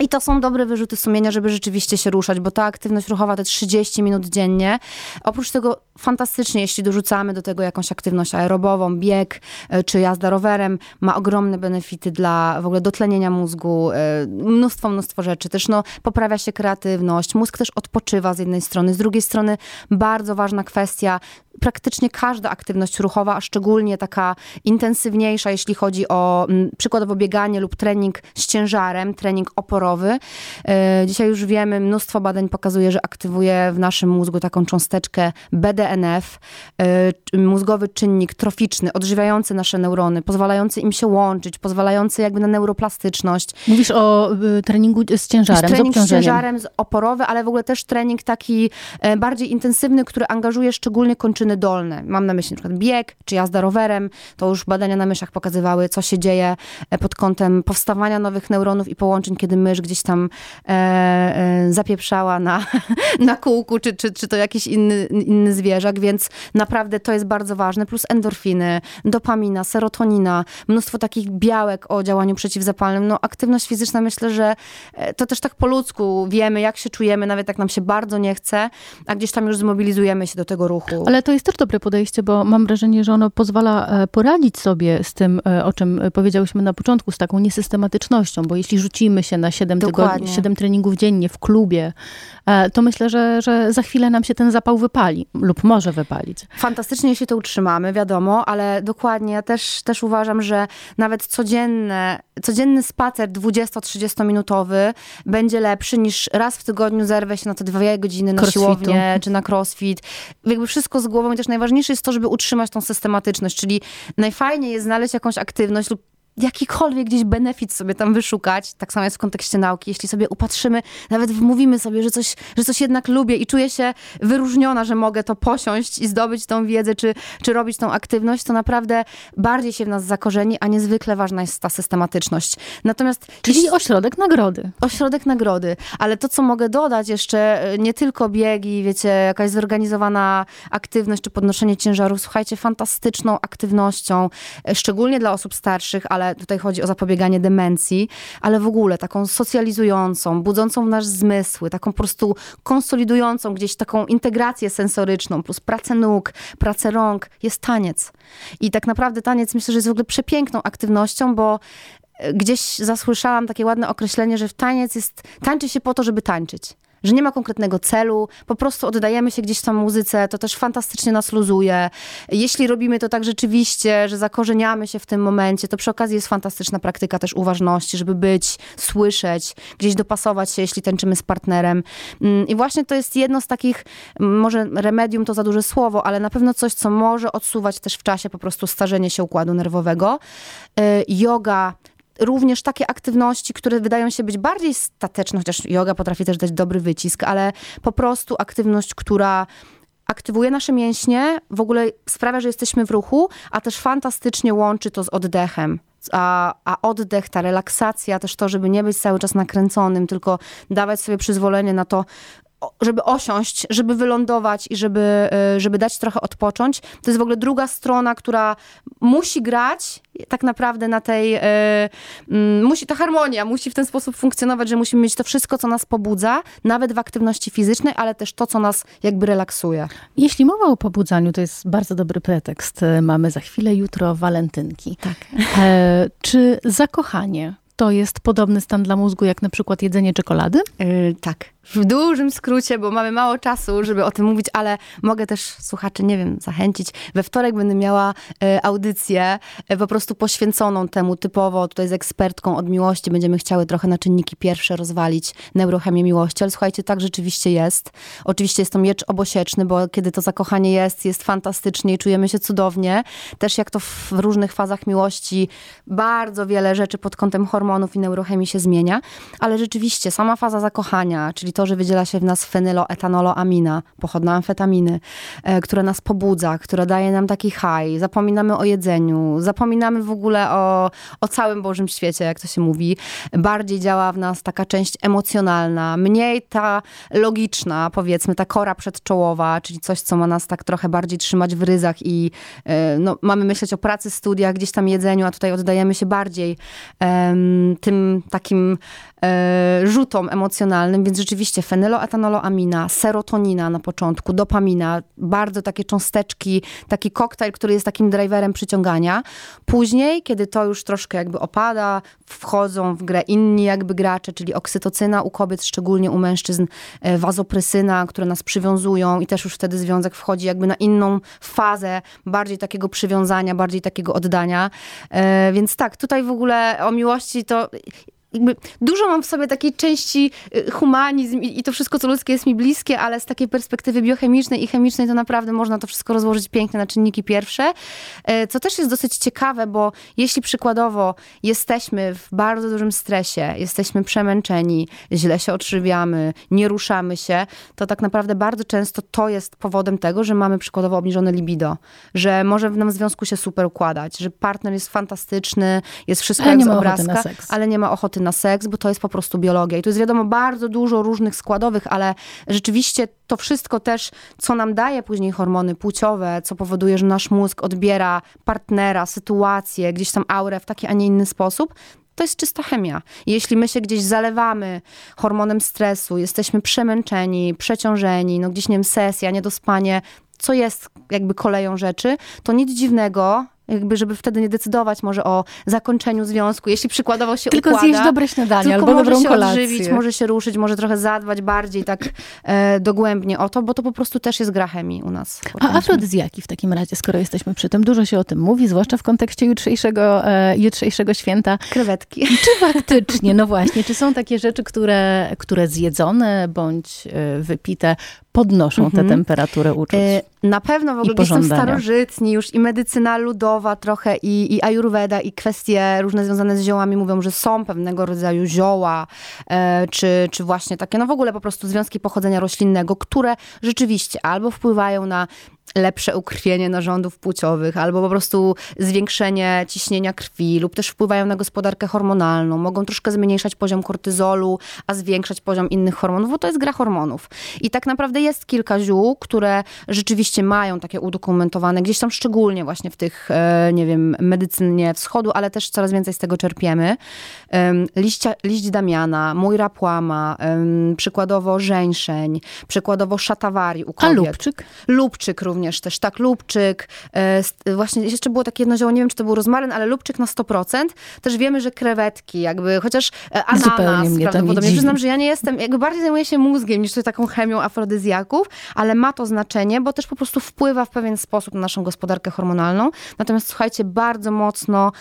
Speaker 3: I to są dobre wyrzuty sumienia, żeby rzeczywiście się ruszać, bo ta aktywność ruchowa te 30 minut dziennie. Oprócz tego fantastycznie, jeśli dorzucamy do tego jakąś aktywność aerobową, bieg e, czy jazda rowerem, ma ogromne benefity dla w ogóle dotlenienia mózgu, e, mnóstwo, mnóstwo rzeczy. Też no, poprawia się kreatywność, mózg też odpoczywa z jednej strony, z drugiej strony bardzo ważna kwestia, praktycznie każda aktywność ruchowa, a szczególnie taka intensywniejsza, jeśli chodzi o m, przykładowo bieganie lub trening z ciężarem, trening oporowy. E, dzisiaj już wiemy, mnóstwo badań pokazuje, że aktywuje w naszym mózgu taką cząsteczkę BDNF, e, mózgowy czynnik troficzny, odżywiający nasze neurony, pozwalający im się łączyć, pozwalający jakby na neuroplastyczność.
Speaker 2: Mówisz o y, treningu z ciężarem,
Speaker 3: trening
Speaker 2: z, z
Speaker 3: ciężarem, z oporowy, ale w ogóle też trening taki e, bardziej intensywny, który angażuje szczególnie kończyny dolne. Mam na myśli przykład bieg, czy jazda rowerem. To już badania na myszach pokazywały, co się dzieje e, pod kątem powstawania nowych neuronów i połączeń, kiedy mysz gdzieś tam e, e, zapieprzała na, na kółku, czy, czy, czy to jakiś inny, inny zwierzak, więc naprawdę to jest bardzo ważne. Plus endorfiny, dopamina, serotonina, mnóstwo takich białek o działaniu przeciwzapalnym. No aktywność fizyczna myślę, że e, to też tak po ludzku wiemy, jak się czujemy, nawet jak nam się bardzo nie chce, a gdzieś tam już zmobilizujemy się do tego ruchu.
Speaker 2: Ale to jest też dobre podejście, bo mam wrażenie, że ono pozwala e, poradzić sobie z tym, e, o czym powiedziałyśmy na początku, z taką niesystematycznością, bo jeśli rzucimy się na 7, tygodni, 7 treningów dziennie w klubie, to myślę, że, że za chwilę nam się ten zapał wypali lub może wypalić.
Speaker 3: Fantastycznie, jeśli to utrzymamy, wiadomo, ale dokładnie, ja też, też uważam, że nawet codzienne, codzienny spacer 20-30 minutowy będzie lepszy niż raz w tygodniu zerwę się na te dwie godziny na Crossfitu. siłownię czy na crossfit. Jakby wszystko z głową i też najważniejsze jest to, żeby utrzymać tą systematyczność, czyli najfajniej jest znaleźć jakąś aktywność lub jakikolwiek gdzieś benefit sobie tam wyszukać, tak samo jest w kontekście nauki, jeśli sobie upatrzymy, nawet wmówimy sobie, że coś, że coś jednak lubię i czuję się wyróżniona, że mogę to posiąść i zdobyć tą wiedzę, czy, czy robić tą aktywność, to naprawdę bardziej się w nas zakorzeni, a niezwykle ważna jest ta systematyczność.
Speaker 2: Natomiast... Czyli jeśli... ośrodek nagrody.
Speaker 3: Ośrodek nagrody, ale to, co mogę dodać jeszcze, nie tylko biegi, wiecie, jakaś zorganizowana aktywność, czy podnoszenie ciężarów, słuchajcie, fantastyczną aktywnością, szczególnie dla osób starszych, ale tutaj chodzi o zapobieganie demencji, ale w ogóle taką socjalizującą, budzącą w nasz zmysły, taką po prostu konsolidującą gdzieś taką integrację sensoryczną, plus pracę nóg, pracę rąk, jest taniec. I tak naprawdę taniec myślę, że jest w ogóle przepiękną aktywnością, bo e, gdzieś zasłyszałam takie ładne określenie, że taniec jest, tańczy się po to, żeby tańczyć że nie ma konkretnego celu, po prostu oddajemy się gdzieś tam muzyce, to też fantastycznie nas luzuje. Jeśli robimy to tak rzeczywiście, że zakorzeniamy się w tym momencie, to przy okazji jest fantastyczna praktyka też uważności, żeby być, słyszeć, gdzieś dopasować się, jeśli tańczymy z partnerem. Mm, I właśnie to jest jedno z takich, może remedium to za duże słowo, ale na pewno coś, co może odsuwać też w czasie po prostu starzenie się układu nerwowego. Y, yoga, również takie aktywności, które wydają się być bardziej stateczne, chociaż yoga potrafi też dać dobry wycisk, ale po prostu aktywność, która aktywuje nasze mięśnie, w ogóle sprawia, że jesteśmy w ruchu, a też fantastycznie łączy to z oddechem. A, a oddech, ta relaksacja, też to, żeby nie być cały czas nakręconym, tylko dawać sobie przyzwolenie na to, żeby osiąść, żeby wylądować i żeby, y, żeby dać trochę odpocząć. To jest w ogóle druga strona, która musi grać tak naprawdę na tej, y, mm, musi, ta harmonia musi w ten sposób funkcjonować, że musimy mieć to wszystko, co nas pobudza, nawet w aktywności fizycznej, ale też to, co nas jakby relaksuje.
Speaker 2: Jeśli mowa o pobudzaniu, to jest bardzo dobry pretekst. Mamy za chwilę jutro walentynki.
Speaker 3: Tak. E,
Speaker 2: czy zakochanie to jest podobny stan dla mózgu, jak na przykład jedzenie czekolady?
Speaker 3: Yy, tak w dużym skrócie, bo mamy mało czasu, żeby o tym mówić, ale mogę też słuchaczy, nie wiem, zachęcić. We wtorek będę miała e, audycję e, po prostu poświęconą temu typowo, tutaj z ekspertką od miłości. Będziemy chciały trochę na czynniki pierwsze rozwalić neurochemię miłości, ale słuchajcie, tak rzeczywiście jest. Oczywiście jest to miecz obosieczny, bo kiedy to zakochanie jest, jest fantastycznie i czujemy się cudownie. Też jak to w różnych fazach miłości, bardzo wiele rzeczy pod kątem hormonów i neurochemii się zmienia, ale rzeczywiście sama faza zakochania, czyli to to, że wydziela się w nas fenyloetanoloamina, pochodna amfetaminy, e, która nas pobudza, która daje nam taki high. Zapominamy o jedzeniu, zapominamy w ogóle o, o całym Bożym świecie, jak to się mówi. Bardziej działa w nas taka część emocjonalna, mniej ta logiczna, powiedzmy, ta kora przedczołowa, czyli coś, co ma nas tak trochę bardziej trzymać w ryzach i e, no, mamy myśleć o pracy, studiach, gdzieś tam jedzeniu, a tutaj oddajemy się bardziej tym takim E, rzutom emocjonalnym, więc rzeczywiście fenyloetanoloamina, serotonina na początku, dopamina, bardzo takie cząsteczki, taki koktajl, który jest takim driverem przyciągania. Później, kiedy to już troszkę jakby opada, wchodzą w grę inni jakby gracze, czyli oksytocyna u kobiet, szczególnie u mężczyzn, e, wazoprysyna, które nas przywiązują i też już wtedy związek wchodzi jakby na inną fazę, bardziej takiego przywiązania, bardziej takiego oddania. E, więc tak, tutaj w ogóle o miłości to dużo mam w sobie takiej części y, humanizm i, i, to wszystko, co ludzkie jest mi bliskie, ale z takiej perspektywy biochemicznej i chemicznej to naprawdę można to wszystko rozłożyć pięknie na czynniki pierwsze. E, co też jest dosyć ciekawe, bo jeśli przykładowo jesteśmy w bardzo dużym stresie, jesteśmy przemęczeni, źle się odżywiamy, nie ruszamy się, to tak naprawdę bardzo często to jest powodem tego, że mamy przykładowo obniżone libido, że może w nam związku się super układać, że partner jest fantastyczny, jest wszystko ale jak z obrazka, ale nie ma ochoty na seks, bo to jest po prostu biologia. I tu jest wiadomo bardzo dużo różnych składowych, ale rzeczywiście to wszystko też, co nam daje później hormony płciowe, co powoduje, że nasz mózg odbiera partnera, sytuację, gdzieś tam aurę w taki, a nie inny sposób, to jest czysta chemia. Jeśli my się gdzieś zalewamy hormonem stresu, jesteśmy przemęczeni, przeciążeni, no gdzieś, nie wiem, sesja, niedospanie, co jest jakby koleją rzeczy, to nic dziwnego, jakby, żeby wtedy nie decydować może o zakończeniu związku, jeśli przykładowo się
Speaker 2: tylko
Speaker 3: układa.
Speaker 2: Tylko zjeść dobre śniadanie
Speaker 3: albo
Speaker 2: może dobrą
Speaker 3: się
Speaker 2: kolację.
Speaker 3: odżywić, może się ruszyć, może trochę zadbać bardziej tak e, dogłębnie o to, bo to po prostu też jest gra chemii u nas.
Speaker 2: A afrodyzjaki w takim razie, skoro jesteśmy przy tym, dużo się o tym mówi, zwłaszcza w kontekście jutrzejszego, e, jutrzejszego święta.
Speaker 3: Krewetki.
Speaker 2: Czy faktycznie, no właśnie, czy są takie rzeczy, które, które zjedzone bądź e, wypite podnoszą mhm. tę temperaturę uczuć. E,
Speaker 3: na pewno w ogóle gdzieś są starożytni już i medycyna ludowa trochę i, i ayurveda i kwestie różne związane z ziołami mówią, że są pewnego rodzaju zioła, e, czy, czy właśnie takie, no w ogóle po prostu związki pochodzenia roślinnego, które rzeczywiście albo wpływają na lepsze ukrwienie narządów płciowych, albo po prostu zwiększenie ciśnienia krwi, lub też wpływają na gospodarkę hormonalną, mogą troszkę zmniejszać poziom kortyzolu, a zwiększać poziom innych hormonów, bo to jest gra hormonów. I tak naprawdę jest kilka ziół, które rzeczywiście mają takie udokumentowane, gdzieś tam szczególnie właśnie w tych, e, nie wiem, medycynie wschodu, ale też coraz więcej z tego czerpiemy. Liścia, liść damiana, mój rapłama, przykładowo żeńszeń, przykładowo szatawari u kobiet.
Speaker 2: A lubczyk?
Speaker 3: Lubczyk również również też tak lubczyk, e, właśnie jeszcze było takie jedno zioło, nie wiem czy to był rozmaryn, ale lubczyk na 100%. Też wiemy, że krewetki jakby, chociaż e, ananas mnie prawdopodobnie. Przyznam, że ja nie jestem, jakby bardziej zajmuję się mózgiem niż taką chemią afrodyzjaków, ale ma to znaczenie, bo też po prostu wpływa w pewien sposób na naszą gospodarkę hormonalną. Natomiast słuchajcie, bardzo mocno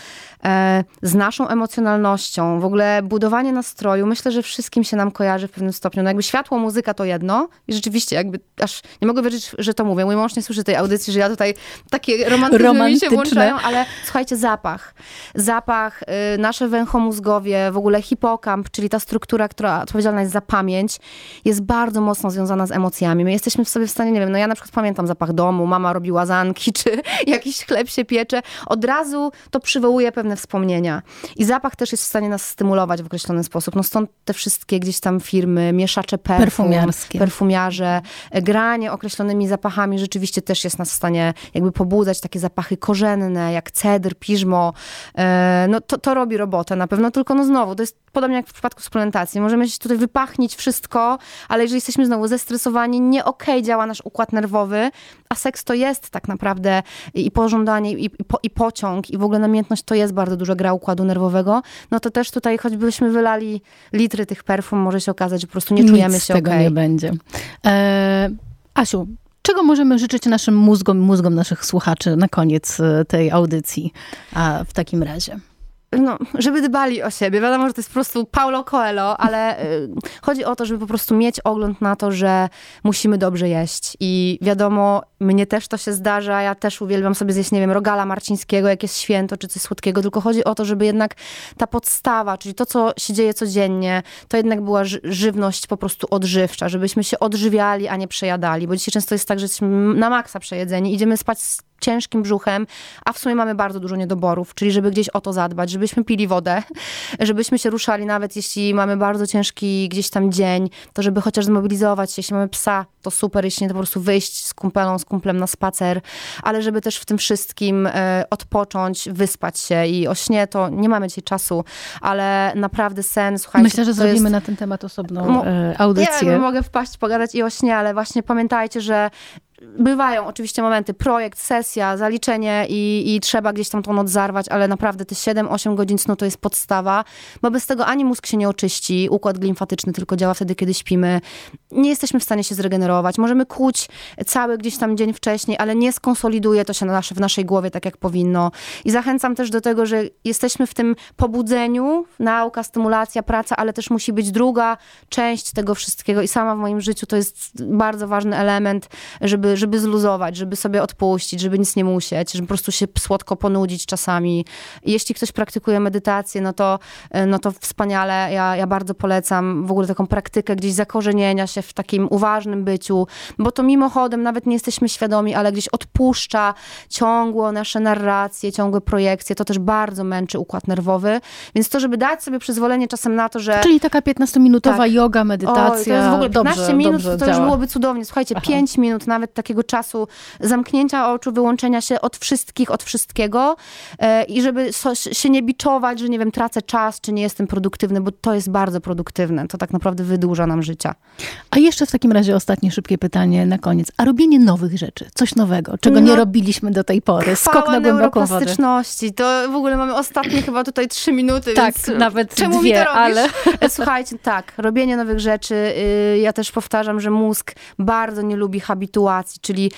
Speaker 3: e, z naszą emocjonalnością, w ogóle budowanie nastroju, myślę, że wszystkim się nam kojarzy w pewnym stopniu. No jakby światło, muzyka to jedno i rzeczywiście jakby aż nie mogę wierzyć, że to mówię. Mój mąż nie słyszy tej audycji, że ja tutaj takie romantyczne, romantyczne. mi się włączają, ale słuchajcie, zapach. Zapach, y, nasze węchomózgowie, w ogóle hipokamp, czyli ta struktura, która odpowiedzialna jest za pamięć, jest bardzo mocno związana z emocjami. My jesteśmy w sobie w stanie, nie wiem, no ja na przykład pamiętam zapach domu, mama robi łazanki, czy jakiś chleb się piecze. Od razu to przywołuje pewne wspomnienia. I zapach też jest w stanie nas stymulować w określony sposób. No stąd te wszystkie gdzieś tam firmy, mieszacze perfum,
Speaker 2: perfumiarskie,
Speaker 3: perfumiarze, granie określonymi zapachami rzeczywiście rzeczywiście też jest nas w stanie jakby pobudzać takie zapachy korzenne, jak cedr, piżmo. E, no to, to robi robotę na pewno, tylko no znowu, to jest podobnie jak w przypadku suplementacji. Możemy się tutaj wypachnić wszystko, ale jeżeli jesteśmy znowu zestresowani, nie okej okay działa nasz układ nerwowy, a seks to jest tak naprawdę i pożądanie, i, i, po, i pociąg, i w ogóle namiętność to jest bardzo duża gra układu nerwowego, no to też tutaj, choćbyśmy wylali litry tych perfum, może się okazać, że po prostu nie czujemy
Speaker 2: Nic
Speaker 3: się
Speaker 2: z tego
Speaker 3: okay.
Speaker 2: nie będzie. E, Asiu, Czego możemy życzyć naszym mózgom, mózgom naszych słuchaczy na koniec e, tej audycji a w takim razie?
Speaker 3: No, żeby dbali o siebie. Wiadomo, że to jest po prostu Paulo Coelho, ale y, chodzi o to, żeby po prostu mieć ogląd na to, że musimy dobrze jeść. I wiadomo, mnie też to się zdarza. Ja też uwielbiam sobie zjeść, nie wiem, rogala marcińskiego, jak jest święto, czy coś słodkiego. Tylko chodzi o to, żeby jednak ta podstawa, czyli to, co się dzieje codziennie, to jednak była żywność po prostu odżywcza. Żebyśmy się odżywiali, a nie przejadali. Bo dzisiaj często jest tak, że jesteśmy na maksa przejedzeni. Idziemy spać ciężkim brzuchem, a w sumie mamy bardzo dużo niedoborów, czyli żeby gdzieś o to zadbać, żebyśmy pili wodę, żebyśmy się ruszali, nawet jeśli mamy bardzo ciężki gdzieś tam dzień, to żeby chociaż zmobilizować się, jeśli mamy psa, to super, jeśli nie, to po prostu wyjść z kumpelą, z kumplem na spacer, ale żeby też w tym wszystkim e, odpocząć, wyspać się i o śnie to nie mamy dzisiaj czasu, ale naprawdę sen, słuchajcie.
Speaker 2: Myślę, że zrobimy jest... na ten temat osobną e, audycję.
Speaker 3: Ja mogę wpaść, pogadać i o śnie, ale właśnie pamiętajcie, że bywają oczywiście momenty, projekt, sesja, zaliczenie i, i trzeba gdzieś tam tą noc zarwać, ale naprawdę te 7-8 godzin snu to jest podstawa, bo bez tego ani mózg się nie oczyści, układ limfatyczny tylko działa wtedy, kiedy śpimy. Nie jesteśmy w stanie się zregenerować. Możemy kłuć cały gdzieś tam dzień wcześniej, ale nie skonsoliduje to się na nasze, w naszej głowie tak, jak powinno. I zachęcam też do tego, że jesteśmy w tym pobudzeniu, nauka, stymulacja, praca, ale też musi być druga część tego wszystkiego i sama w moim życiu to jest bardzo ważny element, żeby, żeby zluzować, żeby sobie odpuścić, żeby nic nie musieć, żeby po prostu się słodko ponudzić czasami. Jeśli ktoś praktykuje medytację, no to, no to wspaniale. Ja, ja bardzo polecam w ogóle taką praktykę gdzieś zakorzenienia się w takim uważnym byciu, bo to mimochodem nawet nie jesteśmy świadomi, ale gdzieś odpuszcza ciągło nasze narracje, ciągłe projekcje. To też bardzo męczy układ nerwowy. Więc to, żeby dać sobie przyzwolenie czasem na to, że...
Speaker 2: Czyli taka 15-minutowa tak. yoga, medytacja. Oj, to
Speaker 3: jest w ogóle 15 dobrze, minut, dobrze to już byłoby cudownie. Słuchajcie, Aha. 5 minut nawet takiego czasu zamknięcia oczu, wyłączenia się od wszystkich, od wszystkiego e, i żeby so, się nie biczować, że nie wiem, tracę czas, czy nie jestem produktywny, bo to jest bardzo produktywne. To tak naprawdę wydłuża nam życia.
Speaker 2: A jeszcze w takim razie ostatnie szybkie pytanie na koniec. A robienie nowych rzeczy, coś nowego, czego no, nie robiliśmy do tej pory. Skok na głęboką wodę.
Speaker 3: To w ogóle mamy ostatnie chyba tutaj trzy minuty,
Speaker 2: tak, nawet czemu dwie, mi to ale...
Speaker 3: Słuchajcie, tak, robienie nowych rzeczy. Y, ja też powtarzam, że mózg bardzo nie lubi habituacji, czyli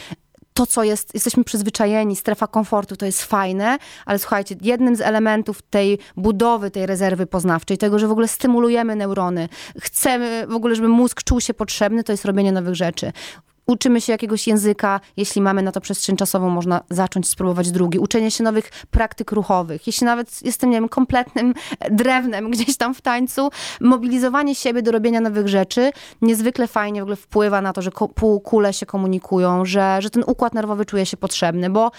Speaker 3: to, co jest, jesteśmy przyzwyczajeni, strefa komfortu, to jest fajne, ale słuchajcie, jednym z elementów tej budowy, tej rezerwy poznawczej, tego, że w ogóle stymulujemy neurony, chcemy w ogóle, żeby mózg czuł się potrzebny, to jest robienie nowych rzeczy uczymy się jakiegoś języka, jeśli mamy na to przestrzeń czasową, można zacząć spróbować drugi. Uczenie się nowych praktyk ruchowych. Jeśli nawet jestem, nie wiem, kompletnym drewnem gdzieś tam w tańcu, mobilizowanie siebie do robienia nowych rzeczy niezwykle fajnie w ogóle wpływa na to, że półkule się komunikują, że, że ten układ nerwowy czuje się potrzebny, bo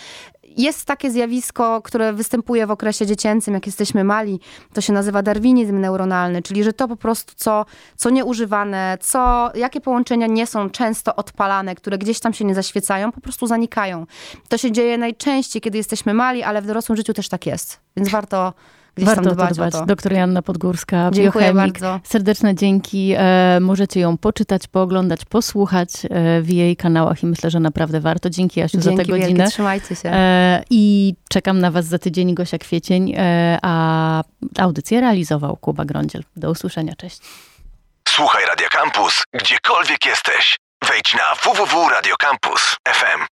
Speaker 3: jest takie zjawisko, które występuje w okresie dziecięcym, jak jesteśmy mali, to się nazywa darwinizm neuronalny, czyli że to po prostu, co, co nieużywane, co, jakie połączenia nie są często odpalane, które gdzieś tam się nie zaświecają, po prostu zanikają. To się dzieje najczęściej, kiedy jesteśmy mali, ale w dorosłym życiu też tak jest. Więc warto gdzieś
Speaker 2: Warto
Speaker 3: tam dbać
Speaker 2: to dbać.
Speaker 3: O to.
Speaker 2: Doktor Janna Podgórska,
Speaker 3: Dziękuję
Speaker 2: biochemik.
Speaker 3: bardzo.
Speaker 2: Serdeczne dzięki. E, możecie ją poczytać, pooglądać, posłuchać e, w jej kanałach i myślę, że naprawdę warto. Dzięki Jasiu
Speaker 3: dzięki
Speaker 2: za tę godzinę.
Speaker 3: Wielkie, trzymajcie się. E,
Speaker 2: I czekam na was za tydzień, Gosia Kwiecień, e, a audycję realizował Kuba Grądziel. Do usłyszenia, cześć.
Speaker 1: Słuchaj Radio Campus, gdziekolwiek jesteś. Wejdź na www.radiocampus.fm.